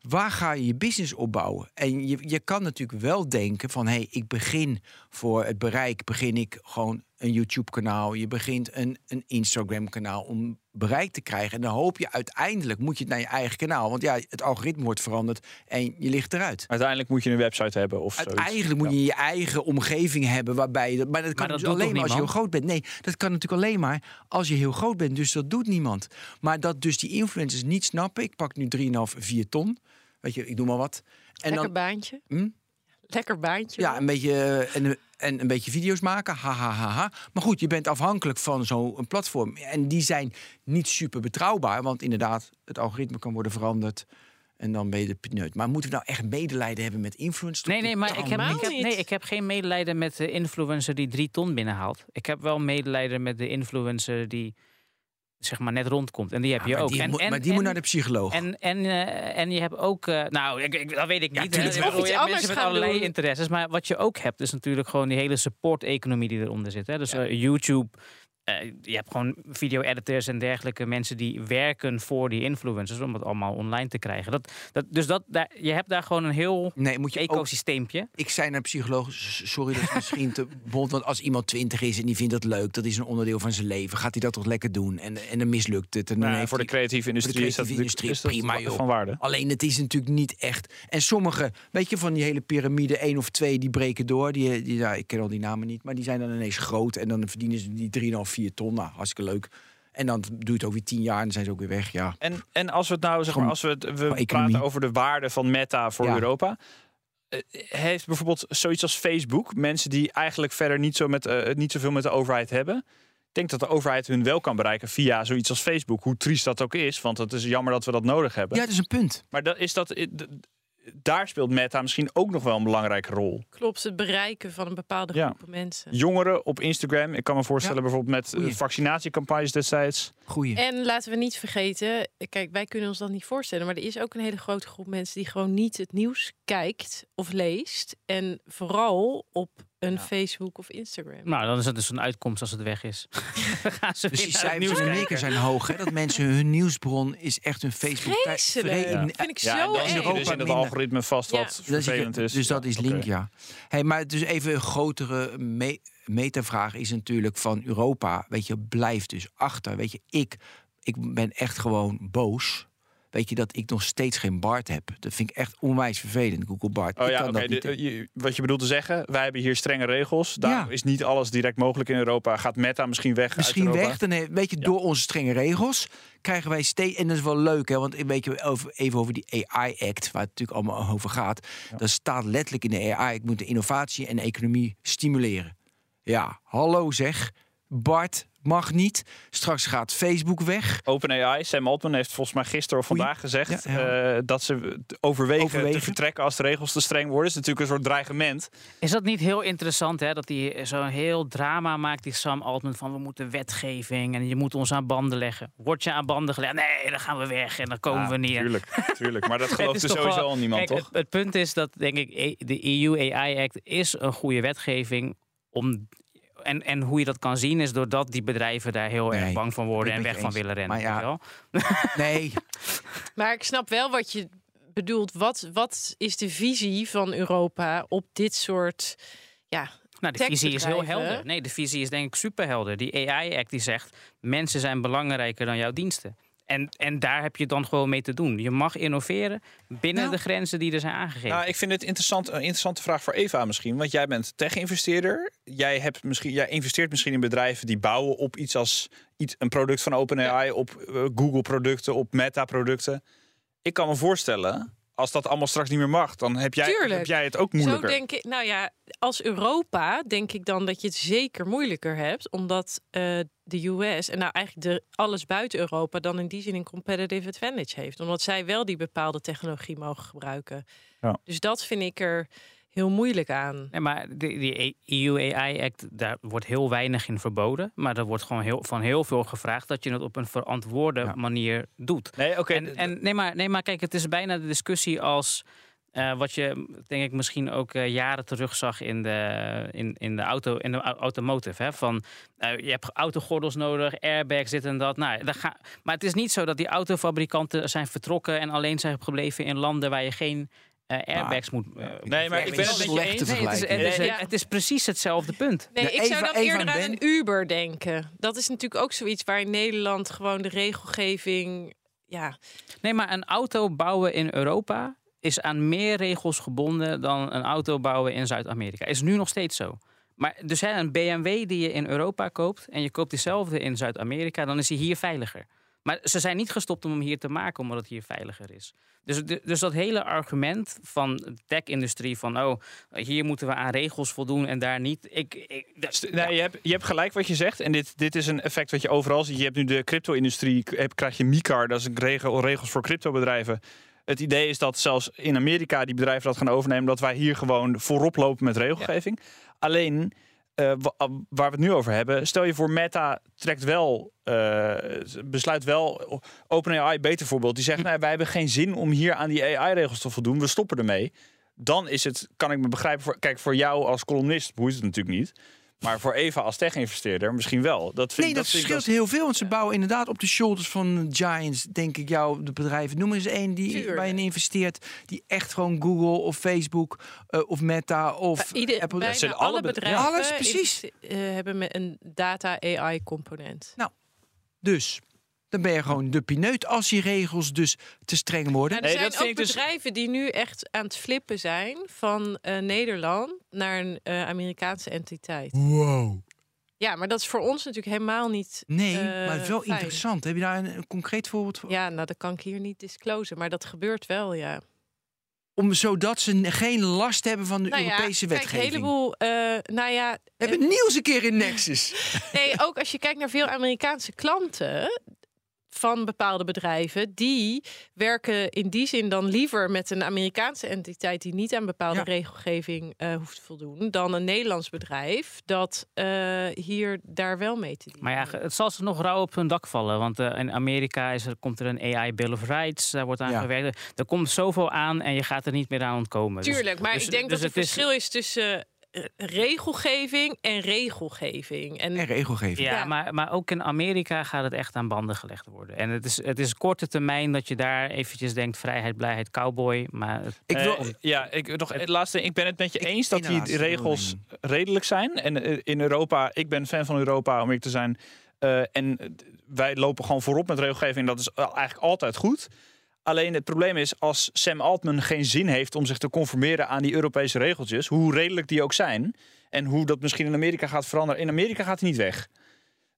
Waar ga je je business opbouwen? En je, je kan natuurlijk wel denken van... hé, hey, ik begin voor het bereik... begin ik gewoon een YouTube-kanaal. Je begint een, een Instagram-kanaal om bereik te krijgen. En dan hoop je uiteindelijk... moet je het naar je eigen kanaal. Want ja, het algoritme wordt veranderd en je ligt eruit. Uiteindelijk moet je een website hebben of zoiets. Uiteindelijk moet je je eigen omgeving hebben waarbij je dat. Maar dat kan dat dus alleen maar als je heel groot bent. Nee, dat kan natuurlijk alleen maar als je heel groot bent. Dus dat doet niemand. Maar dat dus die influencers niet snappen. Ik pak nu 3,5, 4 ton. Weet je, ik doe maar wat. En Lekker dan baantje. Hm? Lekker baantje. ja, een beetje eh, en, en een beetje video's maken. Ha, ha, ha, ha. Maar goed, je bent afhankelijk van zo'n platform. En die zijn niet super betrouwbaar. Want inderdaad, het algoritme kan worden veranderd. En dan ben je de pineut. Maar moeten we nou echt medelijden hebben met influencers? Nee, nee, maar ik heb, ik, heb, nee, ik heb geen medelijden met de influencer die drie ton binnenhaalt. Ik heb wel medelijden met de influencer die zeg maar net rondkomt. En die heb Ja, je maar ook. Die, en, moet, en, maar die en, moet naar de psycholoog. En, en, eh, en je hebt ook, eh, nou, ik, ik- dat weet ik Ja, niet. tuurlijk hè. je hebt anders mensen met allerlei doen. interesses. Maar wat je ook hebt, is natuurlijk gewoon die hele support-economie die eronder zit. Hè. Dus eh, YouTube. Eh, je hebt gewoon video-editors en dergelijke mensen die werken voor die influencers om het allemaal online te krijgen. Dat, dat, dus dat, daar, je hebt daar gewoon een heel nee, moet je ook ecosysteempje. Ik zei naar een psycholoog, sorry dat is misschien te bond, want als iemand twintig is en die vindt dat leuk, dat is een onderdeel van zijn leven, gaat hij dat toch lekker doen en, en dan mislukt het. En dan Nou, voor de creatieve industrie is dat, industrie, is dat prima, joh. van waarde. Alleen het is natuurlijk niet echt. En sommige, weet je, van die hele piramide, één of twee, die breken door. Die, die, ja, ik ken al die namen niet, maar die zijn dan ineens groot en dan verdienen ze die 3,5, 4 ton. Nou, hartstikke leuk. En dan doe je het ook weer tien jaar en dan zijn ze ook weer weg. Ja, En, en als we het nou, zeg maar, als we, het, we economie. praten over de waarde van Meta voor Ja. Europa. eh, Heeft bijvoorbeeld zoiets als Facebook, mensen die eigenlijk verder niet, zo met, eh, niet zoveel met de overheid hebben. Ik denk dat de overheid hun wel kan bereiken via zoiets als Facebook. Hoe triest dat ook is, want het is jammer dat we dat nodig hebben. ja dat is een punt. Maar dat is dat, eh, daar speelt Meta misschien ook nog wel een belangrijke rol. Klopt, het bereiken van een bepaalde Ja. groep mensen. Jongeren op Instagram, ik kan me voorstellen Ja. bijvoorbeeld met eh, Goeie. vaccinatiecampagnes destijds. Goeie. En laten we niet vergeten, kijk, wij kunnen ons dat niet voorstellen, maar er is ook een hele grote groep mensen die gewoon niet het nieuws kijkt of leest. En vooral op een Facebook of Instagram. Nou, dan is het dus een uitkomst als het weg is. Dan gaan ze Dus die cijfers in. Amerika zijn hoog. Hè? Dat mensen hun nieuwsbron is echt hun Facebook. Vreselijk. Vre- Dat vind ik Ja, en zo dan Europa dus in het algoritme vast Ja. wat Dat is- vervelend is. Dus dat Ja, is link, ja. Hey, maar dus even een grotere me metavraag is natuurlijk van Europa. Weet je, blijft dus achter. Weet je, ik, ik ben echt gewoon boos. Weet je dat ik nog steeds geen Bart heb? Dat vind ik echt onwijs vervelend, Google Bart. Oh ik ja, kan dat de- je- wat je bedoelt te zeggen, wij hebben hier strenge regels. Daar Ja. is niet alles direct mogelijk in Europa. Gaat Meta misschien weg Misschien uit Europa? weg. Dan, he- weet je, door onze strenge regels krijgen wij steeds. En dat is wel leuk, hè? Want een beetje over, even over die AI-act, waar het natuurlijk allemaal over gaat. Dat staat letterlijk in de AI: ik moet de innovatie en de economie stimuleren. Ja, hallo zeg. Bart mag niet. Straks gaat Facebook weg. OpenAI, Sam Altman heeft volgens mij gisteren of vandaag gezegd Ja, ja. eh, dat ze overwegen, Overwegen. te vertrekken als de regels te streng worden. Dat is natuurlijk een soort dreigement. Is dat niet heel interessant, hè? Dat hij zo'n heel drama maakt, die Sam Altman, van we moeten wetgeving en je moet ons aan banden leggen. Word je aan banden gelegd? Nee, dan gaan we weg en dan komen Ja, we niet. Tuurlijk, tuurlijk. Maar dat gelooft er sowieso al niemand, Kijk, toch? Het, het punt is dat, denk ik, E- de EU AI Act is een goede wetgeving om. En, en hoe je dat kan zien is doordat die bedrijven daar heel erg bang van worden en weg van willen rennen. Maar ja? Nee, Maar ik snap wel wat je bedoelt, wat, wat is de visie van Europa op dit soort ja, Nou, de visie is heel helder. Nee, de visie is denk ik superhelder. Die AI-act die zegt, mensen zijn belangrijker dan jouw diensten. En, en daar heb je dan gewoon mee te doen. Je mag innoveren binnen Nou. de grenzen die er zijn aangegeven. Nou, ik vind het interessant, een interessante vraag voor Eva misschien. Want jij bent tech-investeerder. Jij, hebt misschien, jij investeert misschien in bedrijven die bouwen op iets als iets, een product van OpenAI, op eh, Google-producten, op Meta-producten. Ik kan me voorstellen, als dat allemaal straks niet meer mag, dan heb jij, Tuurlijk. heb jij het ook Zo moeilijker. denk ik, nou ja, als Europa denk ik dan dat je het zeker moeilijker hebt, omdat eh, de US en nou eigenlijk de, alles buiten Europa dan in die zin een competitive advantage heeft, omdat zij wel die bepaalde technologie mogen gebruiken. Ja. Dus dat vind ik er heel moeilijk aan. Nee, maar die, die EU AI Act, daar wordt heel weinig in verboden. Maar er wordt gewoon heel, van heel veel gevraagd dat je het op een verantwoorde Ja. manier doet. Nee, oké. En, en nee, maar, nee, maar kijk, het is bijna de discussie als. Eh, wat je denk ik misschien ook eh, jaren terug zag in de, in, in de, auto, in de au- automotive. Hè? Van, eh, je hebt autogordels nodig, airbags, dit en dat. Nou, daar ga, maar het is niet zo dat die autofabrikanten zijn vertrokken en alleen zijn gebleven in landen waar je geen eh, airbags moet. eh, Nee, maar ik ben het met je eens. Nee, het, is, het, is, Ja. het is precies hetzelfde punt. Nee, ik zou dan eerder aan een Uber denken. Dat is natuurlijk ook zoiets waar in Nederland gewoon de regelgeving. Ja, Nee, maar een auto bouwen in Europa is aan meer regels gebonden dan een auto bouwen in Zuid-Amerika. Is nu nog steeds zo. Maar dus hè, een BMW die je in Europa koopt en je koopt diezelfde in Zuid-Amerika, dan is die hier veiliger. Maar ze zijn niet gestopt om hem hier te maken omdat het hier veiliger is. Dus, dus dat hele argument van de tech-industrie van oh, hier moeten we aan regels voldoen en daar niet. Ik, ik, dat- St- Nee, je, hebt, je hebt gelijk wat je zegt. En dit, dit is een effect wat je overal ziet. Je hebt nu de crypto-industrie, krijg je MiCAR, dat is een regel, regels voor cryptobedrijven. Het idee is dat zelfs in Amerika die bedrijven dat gaan overnemen, dat wij hier gewoon voorop lopen met regelgeving. Alleen, eh, wa- waar we het nu over hebben, stel je voor Meta trekt wel, eh, besluit wel, OpenAI beter voorbeeld, die zegt, nou, wij hebben geen zin om hier aan die AI-regels te voldoen, we stoppen ermee. Dan is het, kan ik me begrijpen, voor, kijk, voor jou als columnist boeit het natuurlijk niet. Maar voor Eva als tech-investeerder misschien wel. Dat vind, Nee, dat vind ik heel veel. Want ze bouwen inderdaad op de shoulders van giants, denk ik, jou, de bedrijven. Noem eens één die bij je investeert, die echt gewoon Google of Facebook eh, of Meta of Bij ieder, Apple. bijna zijn alle alle bed- bedrijven alles, precies. eh, hebben met een data AI component. Dus dan ben je gewoon de pineut als die regels dus te streng worden. Nou, er Nee, dat zijn ook dus- bedrijven die nu echt aan het flippen zijn van eh, Nederland naar een eh, Amerikaanse entiteit. Wow. Ja, maar dat is voor ons natuurlijk helemaal niet. Nee, eh, maar het is wel fijn. interessant. Heb je daar een, een concreet voorbeeld voor? Ja, nou dat kan ik hier niet disclosen, maar dat gebeurt wel, ja. Om zodat ze geen last hebben van de Nou ja, Europese kijk, wetgeving. een heleboel. eh, nou ja, We hebben nieuws een keer in Nexus. Nee, ook als je kijkt naar veel Amerikaanse klanten van bepaalde bedrijven, die werken in die zin dan liever met een Amerikaanse entiteit die niet aan bepaalde Ja. regelgeving eh, hoeft te voldoen, dan een Nederlands bedrijf dat eh, hier daar wel mee te doen. Maar ja, het zal ze nog rauw op hun dak vallen. Want eh, in Amerika is er, komt er een AI Bill of Rights. Daar wordt aan Ja. gewerkt. Er komt zoveel aan en je gaat er niet meer aan ontkomen. Dus- Tuurlijk, maar dus- ik denk dus dat het verschil is tussen regelgeving en regelgeving. En, En regelgeving. Ja, Ja. Maar, maar ook in Amerika gaat het echt aan banden gelegd worden. En het is, het is korte termijn dat je daar eventjes denkt... vrijheid, blijheid, cowboy. Maar het- Ik wil, Eh, ja, ik, nog het laatste. Ik ben het met je Ik- eens dat die regels redelijk zijn. En eh, in Europa, ik ben fan van Europa om ik te zijn. Eh, en eh, wij lopen gewoon voorop met regelgeving. Dat is eigenlijk altijd goed. Alleen het probleem is, als Sam Altman geen zin heeft om zich te conformeren aan die Europese regeltjes, hoe redelijk die ook zijn, en hoe dat misschien in Amerika gaat veranderen. In Amerika gaat hij niet weg.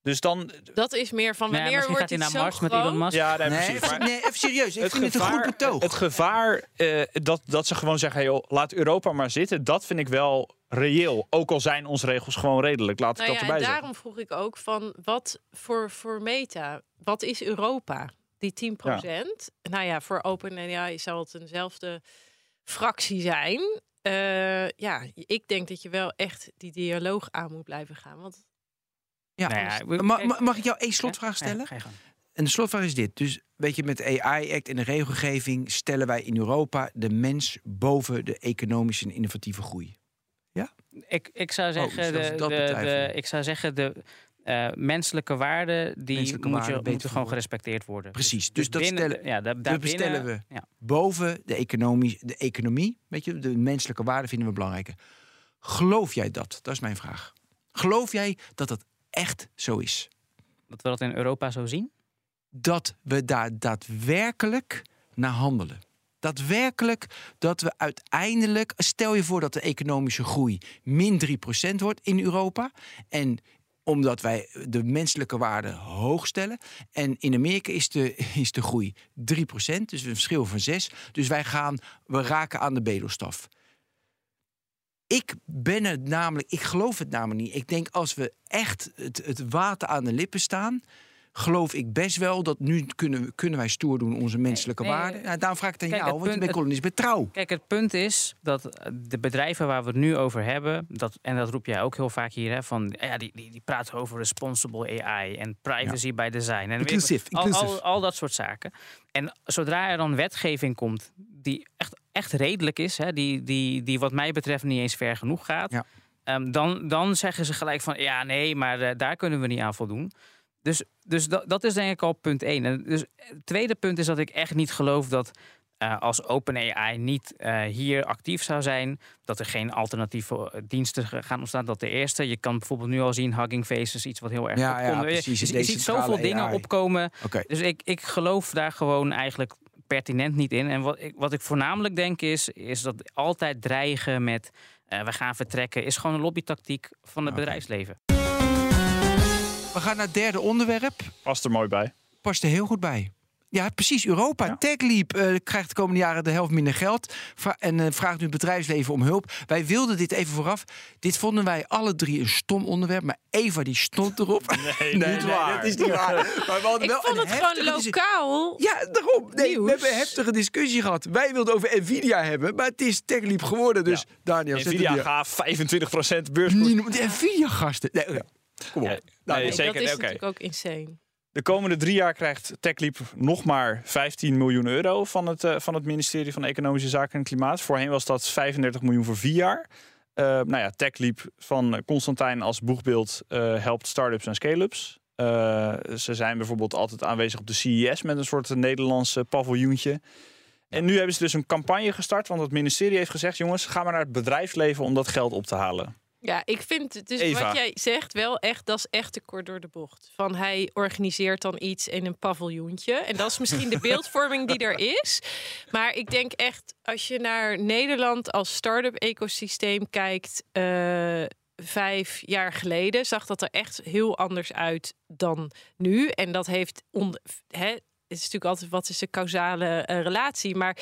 Dus dan, dat is meer van ja, wanneer misschien wordt gaat hij naar zo Mars met? Elon Musk. ja, nee, nee, precies. Maar- nee, even serieus. Ik vind het een goed betoog. Het gevaar eh, dat, dat ze gewoon zeggen: hey, joh, laat Europa maar zitten, dat vind ik wel reëel. Ook al zijn onze regels gewoon redelijk. Laat ik Nou dat ja, erbij en zeggen. daarom vroeg ik ook van wat voor, voor Meta, wat is Europa? Die 10% Nou ja, voor OpenAI zal het eenzelfde fractie zijn. Eh, ja, ik denk dat je wel echt die dialoog aan moet blijven gaan. Want Ja. Nou ja, we- Ma- kijk- ma- mag ik jou één Ja, slotvraag ja, stellen? ga je gang. En de slotvraag is dit. Dus weet je, met de AI-act en de regelgeving stellen wij in Europa de mens boven de economische en innovatieve groei. Ik, ik zou zeggen, dus de, dat de, betwijfelen. de, ik zou zeggen de, eh, menselijke waarden die Menselijke moet waarden, je, beter moeten gewoon gerespecteerd worden. Precies, dus dat binnen stellen- ja, daar, dat we. Ja. boven de economie, de economie, weet je, de menselijke waarden vinden we belangrijker. Geloof jij dat? Dat is mijn vraag. Geloof jij dat dat echt zo is? Dat we dat in Europa zo zien. Dat we daar daadwerkelijk naar handelen. Daadwerkelijk dat we uiteindelijk, stel je voor dat de economische groei min 3% wordt in Europa. En omdat wij de menselijke waarden hoog stellen. En in Amerika is de, is de groei 3%, dus een verschil van 6. Dus wij gaan, we raken aan de bedelstaf. Ik ben het namelijk, ik geloof het namelijk niet. Ik denk als we echt het, het water aan de lippen staan, geloof ik best wel dat nu kunnen, kunnen wij stoer doen onze menselijke nee, waarden. Nou, daarom vraag ik het aan kijk, jou, want je punt- bent columnist bij Trouw. Kijk, het punt is dat eh, de bedrijven waar we het nu over hebben, dat, en dat roep jij ook heel vaak hier, hè, van ja, die, die, die praten over responsible AI en privacy by design. En Inclusief, al, al, al dat soort zaken. En zodra er dan wetgeving komt die echt, echt redelijk is, hè, die, die, die wat mij betreft niet eens ver genoeg gaat, Ja. ehm, dan, dan zeggen ze gelijk van ja, nee, maar eh, daar kunnen we niet aan voldoen. Dus, dus dat, dat is denk ik al punt één. En dus het tweede punt is dat ik echt niet geloof dat eh, als OpenAI niet eh, hier actief zou zijn, dat er geen alternatieve eh, diensten gaan ontstaan. Dat de eerste, je kan bijvoorbeeld nu al zien, Hugging Face is iets wat heel erg Ja, ja, opkomt. Je- precies, je, ziet zoveel dingen opkomen. Dus ik, ik geloof daar gewoon eigenlijk pertinent niet in. En wat ik, wat ik voornamelijk denk is, is dat altijd dreigen met we gaan vertrekken, is gewoon een lobbytactiek van het bedrijfsleven. We gaan naar het derde onderwerp. Past er mooi bij. Past er heel goed bij. Ja, precies. Europa. Ja. TechLeap eh, krijgt de komende jaren de helft minder geld. En eh, vraagt nu het bedrijfsleven om hulp. Wij wilden dit even vooraf. Dit vonden wij alle drie een stom onderwerp. Maar Eva die stond erop. Nee, niet waar. Dat is niet waar. Maar we hadden Ik wel vond het gewoon lokaal. Ja, daarom. Nee, we hebben een heftige discussie gehad. Wij wilden over Nvidia hebben, maar het is TechLeap geworden. Dus Ja. Daniel, Nvidia gaat 25% beurskoers. Niet, de Nvidia-gasten. Nee. Kom op. Ja, Nou, nee, Nee, zeker. dat is oké. natuurlijk ook insane. De komende drie jaar krijgt TechLeap nog maar 15 miljoen euro van het, eh, van het ministerie van Economische Zaken en Klimaat. Voorheen was dat 35 miljoen voor vier jaar. Eh, nou ja, TechLeap van Constantijn als boegbeeld eh, helpt start-ups en scale-ups. Eh, ze zijn bijvoorbeeld altijd aanwezig op de CES met een soort Nederlandse paviljoentje. En nu hebben ze dus een campagne gestart, want het ministerie heeft gezegd: jongens, ga maar naar het bedrijfsleven om dat geld op te halen. Ja, ik vind het dus Eva. wat jij zegt wel echt, dat is echt te kort door de bocht. Van hij organiseert dan iets in een paviljoentje. En dat is misschien de beeldvorming die er is. Maar ik denk echt, als je naar Nederland als start-up ecosysteem kijkt. eh, vijf jaar geleden zag dat er echt heel anders uit dan nu. En dat heeft on, hè, het is natuurlijk altijd wat is de causale eh, relatie, maar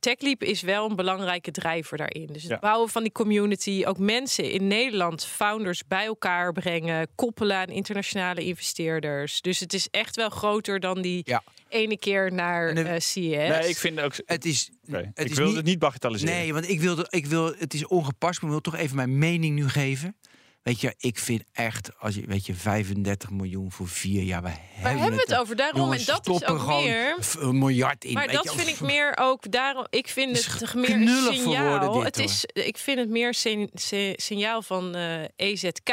TechLeap is wel een belangrijke drijver daarin. Dus het Ja. bouwen van die community, ook mensen in Nederland, founders bij elkaar brengen, koppelen aan internationale investeerders. Dus het is echt wel groter dan die Ja. ene keer naar de- eh CES. Nee, ik vind ook. Het is, het ik wil het niet bagatelliseren. Nee, want ik wilde, ik wil, het is ongepast, maar ik wil toch even mijn mening nu geven. Weet je, ik vind echt, als je, weet je, 35 miljoen voor vier jaar, Waar hebben we het over? Daarom, Jongens, en dat is ook meer... een miljard in. Maar weet dat je, vind ik meer ook daarom. Ik vind is het meer een signaal. dit, het is, ik vind het meer signaal van eh, EZK.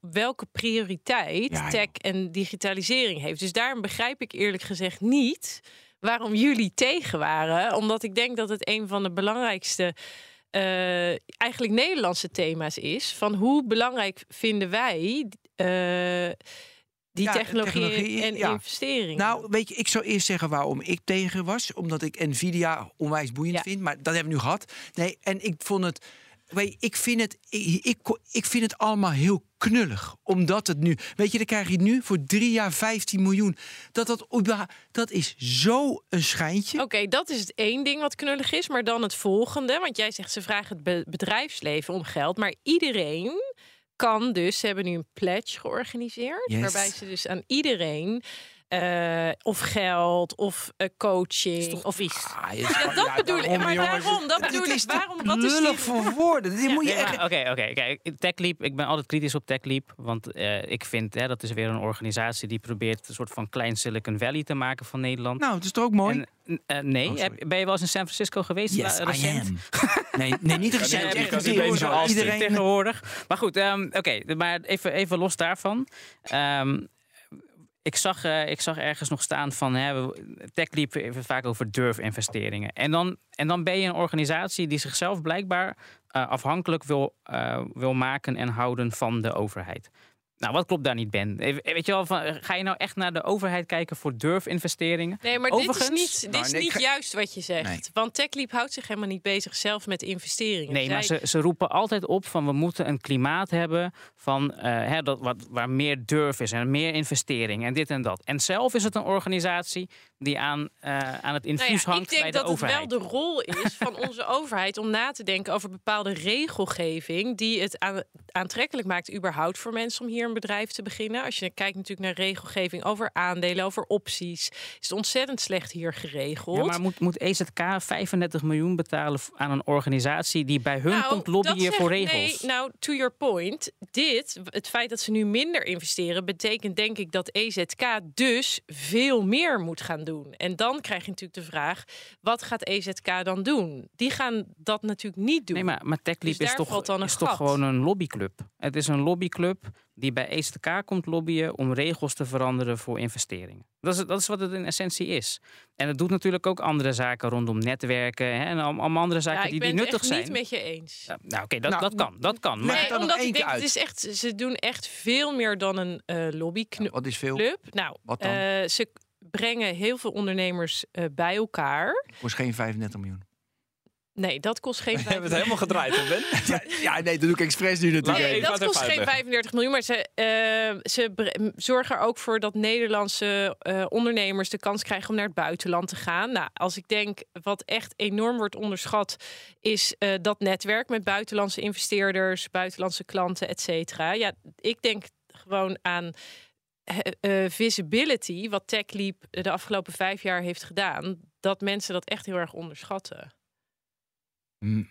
Welke prioriteit Ja, tech en digitalisering heeft. Dus daarom begrijp ik eerlijk gezegd niet waarom jullie tegen waren. Omdat ik denk dat het een van de belangrijkste. Eh, eigenlijk Nederlandse thema's is. Van hoe belangrijk vinden wij eh, die Ja, technologie, technologie, en ja. investeringen? Nou, weet je, ik zou eerst zeggen waarom ik tegen was. Omdat ik Nvidia onwijs boeiend Ja. vind. Maar dat hebben we nu gehad. Nee, en ik vond het... Weet je, ik vind het, ik, ik, ik vind het allemaal heel knullig. Omdat het nu... Weet je, dan krijg je nu voor drie jaar 15 miljoen. Dat, dat, dat is zo een schijntje. Oké, dat is het één ding wat knullig is. Maar dan het volgende. Want jij zegt ze vragen het be- bedrijfsleven om geld. Maar iedereen kan dus. Ze hebben nu een pledge georganiseerd. Yes. Waarbij ze dus aan iedereen eh, of geld of eh, coaching. Of vies. Ah, Ja, dat bedoel ik. Maar daarom, dat bedoel ik. Waarom? Wat is lullig die- voor woorden. Dit moet je Nee, echt... Oké, oké. Kijk, TechLeap, ik ben altijd kritisch op TechLeap. Want eh, ik vind, hè, dat is weer een organisatie die probeert een soort van klein Silicon Valley te maken van Nederland. Nou, het is toch ook mooi? En, nee, Oh, ben je wel eens in San Francisco geweest? yes, la- I recent? am. Nee, nee niet recent. Nee, echt because een you deel live zo. in Austin Iedereen... tegenwoordig. Maar goed, ehm, oké, maar even, even los daarvan. Ehm, ik, zag, eh, ik zag ergens nog staan van hè, TechLeap even vaak over durfinvesteringen. En dan, en dan ben je een organisatie die zichzelf blijkbaar eh, afhankelijk wil, eh, wil maken en houden van de overheid. Nou, wat klopt daar niet, Ben? Even- Weet je wel, van, ga je nou echt naar de overheid kijken voor durfinvesteringen? Nee, maar Overigens- dit is niet, dit Nou, is niet ga- juist wat je zegt. Nee. Want TechLeap houdt zich helemaal niet bezig zelf met investeringen. Nee, maar ze, ze roepen altijd op van we moeten een klimaat hebben van eh, hè, dat, wat, waar meer durf is en meer investering en dit en dat. En zelf is het een organisatie die aan, eh, aan het Nou infuus ja, hangt ik denk bij de dat overheid. het wel de rol is van onze overheid om na te denken over bepaalde regelgeving die het aan, aantrekkelijk maakt überhaupt voor mensen om hier een bedrijf te beginnen. Als je kijkt natuurlijk naar regelgeving over aandelen, over opties, is het ontzettend slecht hier geregeld. Ja, maar moet, moet EZK 35 miljoen betalen aan een organisatie die bij hun Nou, komt dat lobbyen voor Nee, regels? nou, to your point. Dit, het feit dat ze nu minder investeren, betekent denk ik dat EZK dus veel meer moet gaan doen. En dan krijg je natuurlijk de vraag: wat gaat EZK dan doen? Die gaan dat natuurlijk niet doen. Nee, maar, maar TechLeap Dus is, toch, valt dan een is toch gewoon een lobbyclub. Het is een lobbyclub die bij EZK komt lobbyen om regels te veranderen voor investeringen. Dat is, dat is wat het in essentie is. En het doet natuurlijk ook andere zaken rondom netwerken hè, en al- allemaal andere zaken ja, ik die, ben die het nuttig echt zijn. niet met je eens. Ja, nou, oké, dat, Nou, dat kan. Dat kan. Maar het Nee, omdat ik denk, het is echt, ze doen echt veel meer dan een eh lobbyclub. Wat is veel? Nou, Wat dan? eh, ze brengen heel veel ondernemers eh, bij elkaar. Kost geen 35 miljoen. Nee, dat kost geen We hebben het 35 helemaal gedraaid, hè, Ben? Ja, nee, dat doe ik expres nu natuurlijk. Nee, dat kost geen uitleggen. 35 miljoen. Maar ze, eh, ze zorgen er ook voor dat Nederlandse eh, ondernemers de kans krijgen om naar het buitenland te gaan. Nou, als ik denk wat echt enorm wordt onderschat, is eh, dat netwerk met buitenlandse investeerders, buitenlandse klanten, et cetera. Ja, ik denk gewoon aan eh, eh, visibility, wat TechLeap de afgelopen vijf jaar heeft gedaan, dat mensen dat echt heel erg onderschatten. Hm.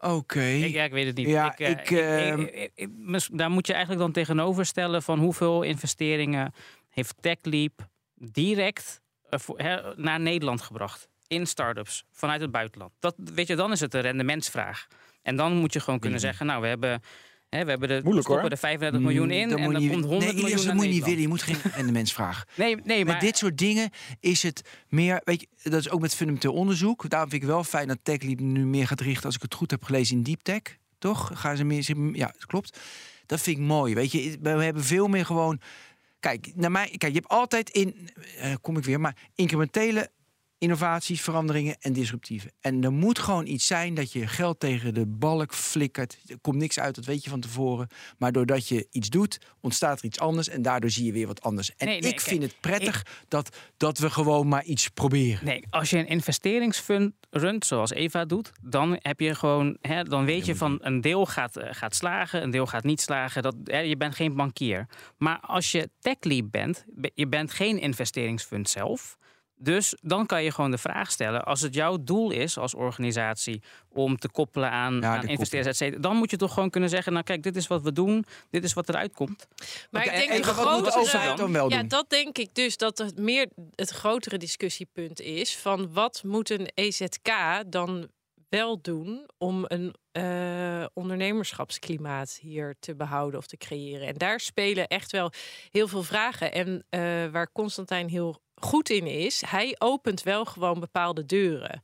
Oké. Ja, ik weet het niet. Ja, ik, eh, ik, ik- ik- ik- ik- mis- daar moet je eigenlijk dan tegenover stellen van hoeveel investeringen heeft TechLeap direct eh, voor- naar Nederland gebracht. In start-ups vanuit het buitenland. Dat, weet je, dan is het een rendementsvraag. En dan moet je gewoon kunnen Willy. zeggen, nou, we hebben, hè, we hebben de, Moeilijk, stoppen hoor. er 35 miljoen in Mm, dat en moet dan je komt niet- 100 nee, miljoen naar dat moet je niet willen. Je moet geen rendementsvraag. Nee, nee, maar Met dit soort dingen is het meer, weet je, dat is ook met fundamenteel onderzoek. Daarom vind ik wel fijn dat TechLeap nu meer gaat richten, als ik het goed heb gelezen, in deep tech. Toch? Gaan ze meer, ja, dat klopt. Dat vind ik mooi. Weet je, we hebben veel meer gewoon. Kijk, naar mij, kijk, je hebt altijd in, eh, kom ik weer, maar incrementele innovaties, veranderingen en disruptieve. En er moet gewoon iets zijn dat je geld tegen de balk flikkert. Er komt niks uit, dat weet je van tevoren. Maar doordat je iets doet, ontstaat er iets anders en daardoor zie je weer wat anders. En Nee, nee, ik kijk, vind het prettig dat, dat we gewoon maar iets proberen. Nee, als je een investeringsfund runt, zoals Eva doet, dan heb je gewoon, hè, dan weet je van een deel gaat, eh, gaat slagen, een deel gaat niet slagen. Dat, hè, je bent geen bankier. Maar als je TechLeap bent, be- je bent geen investeringsfund zelf. Dus dan kan je gewoon de vraag stellen: als het jouw doel is als organisatie om te koppelen aan, Ja, aan de investeerders, et cetera, dan moet je toch gewoon kunnen zeggen: Nou, kijk, dit is wat we doen, dit is wat eruit komt. Maar ik denk en de dan wel Ja, dat denk ik dus dat het meer het grotere discussiepunt is van wat moet een EZK dan wel doen om een eh, ondernemerschapsklimaat hier te behouden of te creëren. En daar spelen echt wel heel veel vragen. En eh, waar Constantijn heel goed in is, hij opent wel gewoon bepaalde deuren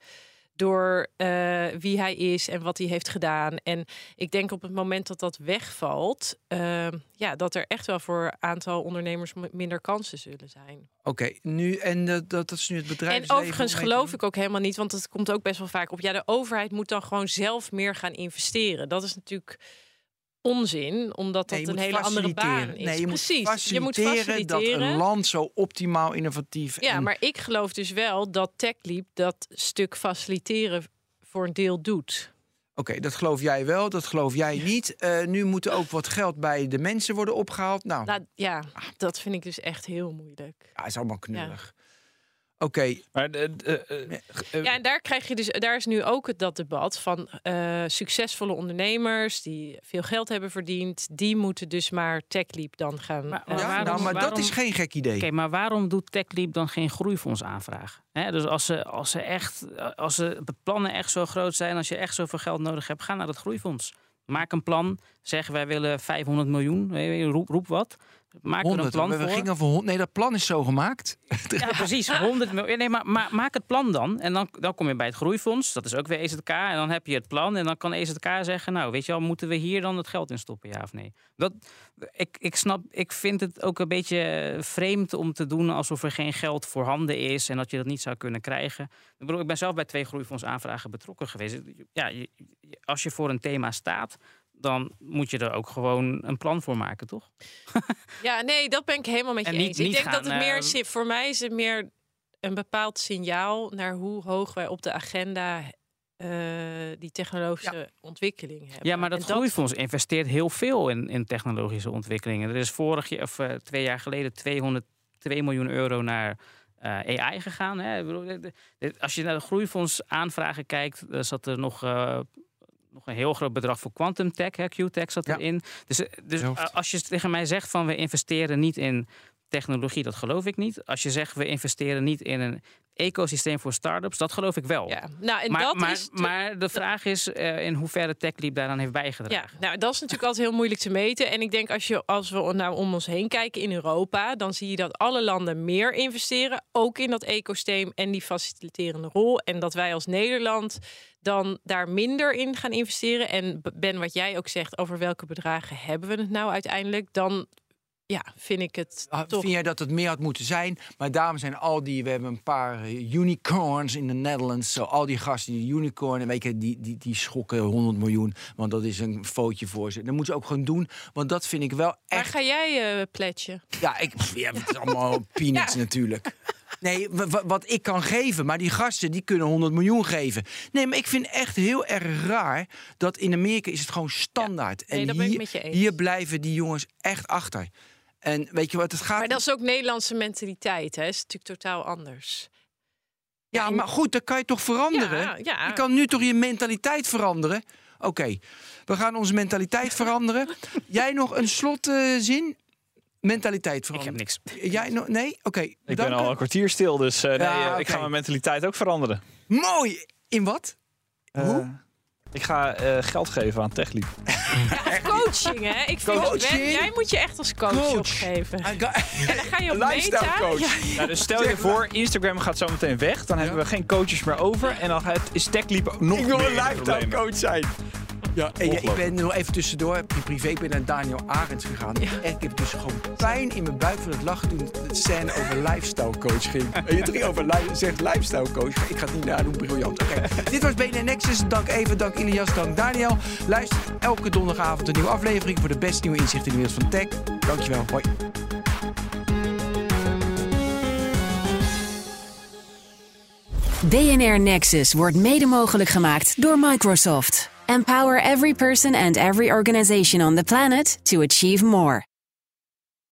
door eh, wie hij is en wat hij heeft gedaan. En ik denk op het moment dat dat wegvalt, eh, ja, dat er echt wel voor een aantal ondernemers minder kansen zullen zijn. Oké, nu en dat, dat, dat is nu het bedrijf. En overigens geloof ik ook helemaal niet, want het komt ook best wel vaak op. Ja, de overheid moet dan gewoon zelf meer gaan investeren. Dat is natuurlijk onzin, omdat dat Nee, een hele andere baan is. Nee, je Precies, moet je moet faciliteren dat een land zo optimaal innovatief Ja, en maar ik geloof dus wel dat TechLeap dat stuk faciliteren voor een deel doet. Oké, dat geloof jij wel, dat geloof jij niet. Uh, nu moet er ook wat geld bij de mensen worden opgehaald. Nou, nou ja, dat vind ik dus echt heel moeilijk. Ja, is allemaal knullig. Oké. Maar ja, en daar krijg je dus, daar is nu ook dat debat van uh, succesvolle ondernemers die veel geld hebben verdiend, die moeten dus maar TechLeap dan gaan. Maar, uh, ja, nou, maar dat is geen gek idee. Oké, maar waarom doet TechLeap dan geen groeifonds aanvraag? dus als ze, als ze echt, als ze, de plannen echt zo groot zijn, als je echt zoveel geld nodig hebt, ga naar het groeifonds. Maak een plan. Zeg wij willen 500 miljoen. Roep, roep wat. Maak 100, een plan we, voor. gingen voor Nee, dat plan is zo gemaakt. Ja, precies. 100 miljoen. Nee, maar, maar, maak het plan dan. En dan, dan kom je bij het groeifonds. Dat is ook weer EZK. En dan heb je het plan. En dan kan EZK zeggen... Nou, weet je wel, moeten we hier dan het geld in stoppen? Ja of nee? Dat, ik, ik snap... Ik vind het ook een beetje vreemd om te doen... alsof er geen geld voorhanden is... en dat je dat niet zou kunnen krijgen. Ik bedoel, ik ben zelf bij twee groeifondsaanvragen betrokken geweest. Ja, als je voor een thema staat dan moet je er ook gewoon een plan voor maken, toch? ja, nee, dat ben ik helemaal met je eens. ik denk dat het meer uh, voor mij is het meer een bepaald signaal naar hoe hoog wij op de agenda uh, die technologische ontwikkeling hebben. Ja, maar dat, groeifonds investeert heel veel in, in technologische ontwikkelingen. Er is vorig jaar of uh, twee jaar geleden 202 miljoen euro naar uh, AI gegaan. Hè. Als je naar de groeifonds aanvragen kijkt, zat er nog nog een heel groot bedrag voor quantum tech. Hè, Q-tech zat erin. Dus, eh, dus als je tegen mij zegt van we investeren niet in technologie, dat geloof ik niet. Als je zegt we investeren niet in een ecosysteem voor start-ups, dat geloof ik wel. Ja, nou, en maar, dat maar, is maar de vraag is uh, in hoeverre TechLeap daaraan heeft bijgedragen. Ja, nou, dat is natuurlijk altijd heel moeilijk te meten. En ik denk als, je, als we nou om ons heen kijken in Europa, dan zie je dat alle landen meer investeren, ook in dat ecosysteem en die faciliterende rol. En dat wij als Nederland dan daar minder in gaan investeren. En Ben, wat jij ook zegt over welke bedragen hebben we het nou uiteindelijk, dan ja, vind ik het ah, toch... Vind jij dat het meer had moeten zijn? Maar daarom zijn al die... We hebben een paar eh, unicorns in de Netherlands. Zo, al die gasten die unicorn... Weet je, die, die, die schokken 100 miljoen. Want dat is een footje voor ze. Dat moeten ze ook gewoon doen. Want dat vind ik wel echt... Waar ga jij uh, pletje? Ja, ik, ja, het is allemaal peanuts natuurlijk. Nee, wat ik kan geven. Maar die gasten die kunnen 100 miljoen geven. Nee, maar ik vind echt heel erg raar dat in Amerika is het gewoon standaard. Ja, nee, en hier, hier blijven die jongens echt achter. En weet je wat het gaat? Maar dat is ook Nederlandse mentaliteit, hè? is natuurlijk totaal anders. Ja, maar goed, dat kan je toch veranderen? Ja, ja. Je kan nu toch je mentaliteit veranderen? Oké, we gaan onze mentaliteit veranderen. Jij nog een slotzin? mentaliteit veranderen. Ik heb niks. Jij nog? Nee? Oké. ik ben al een kwartier stil, dus uh, nee, ik ga mijn mentaliteit ook veranderen. Mooi! In wat? Uh, Hoe? Ik ga uh, geld geven aan TechLeap. Ja, coaching, hè? Ik vind coaching? jij moet je echt als coach, coach. opgeven. En dan ga je op Lifestyle coach. Ja. Nou, dus stel je voor, Instagram gaat zo meteen weg. Dan hebben we geen coaches meer over. En dan is TechLeap nog Ik wil een lifestyle coach zijn. Ja, ik ben nog even tussendoor. Privé ben naar Daniel Arends gegaan. En ik heb dus gewoon pijn in mijn buik van het lachen toen de scène over lifestyle coach ging. En je ging over li zegt lifestyle coach. Ik ga het niet nadoen, briljant. Oké, dit was BNN Nexus. Dank even, dank Ilias, dank Daniel. Luister elke donderdagavond een nieuwe aflevering voor de beste nieuwe inzichten in de wereld van tech. Dankjewel, hoi. BNR Nexus wordt mede mogelijk gemaakt door Microsoft. Empower every person and every organization on the planet to achieve more.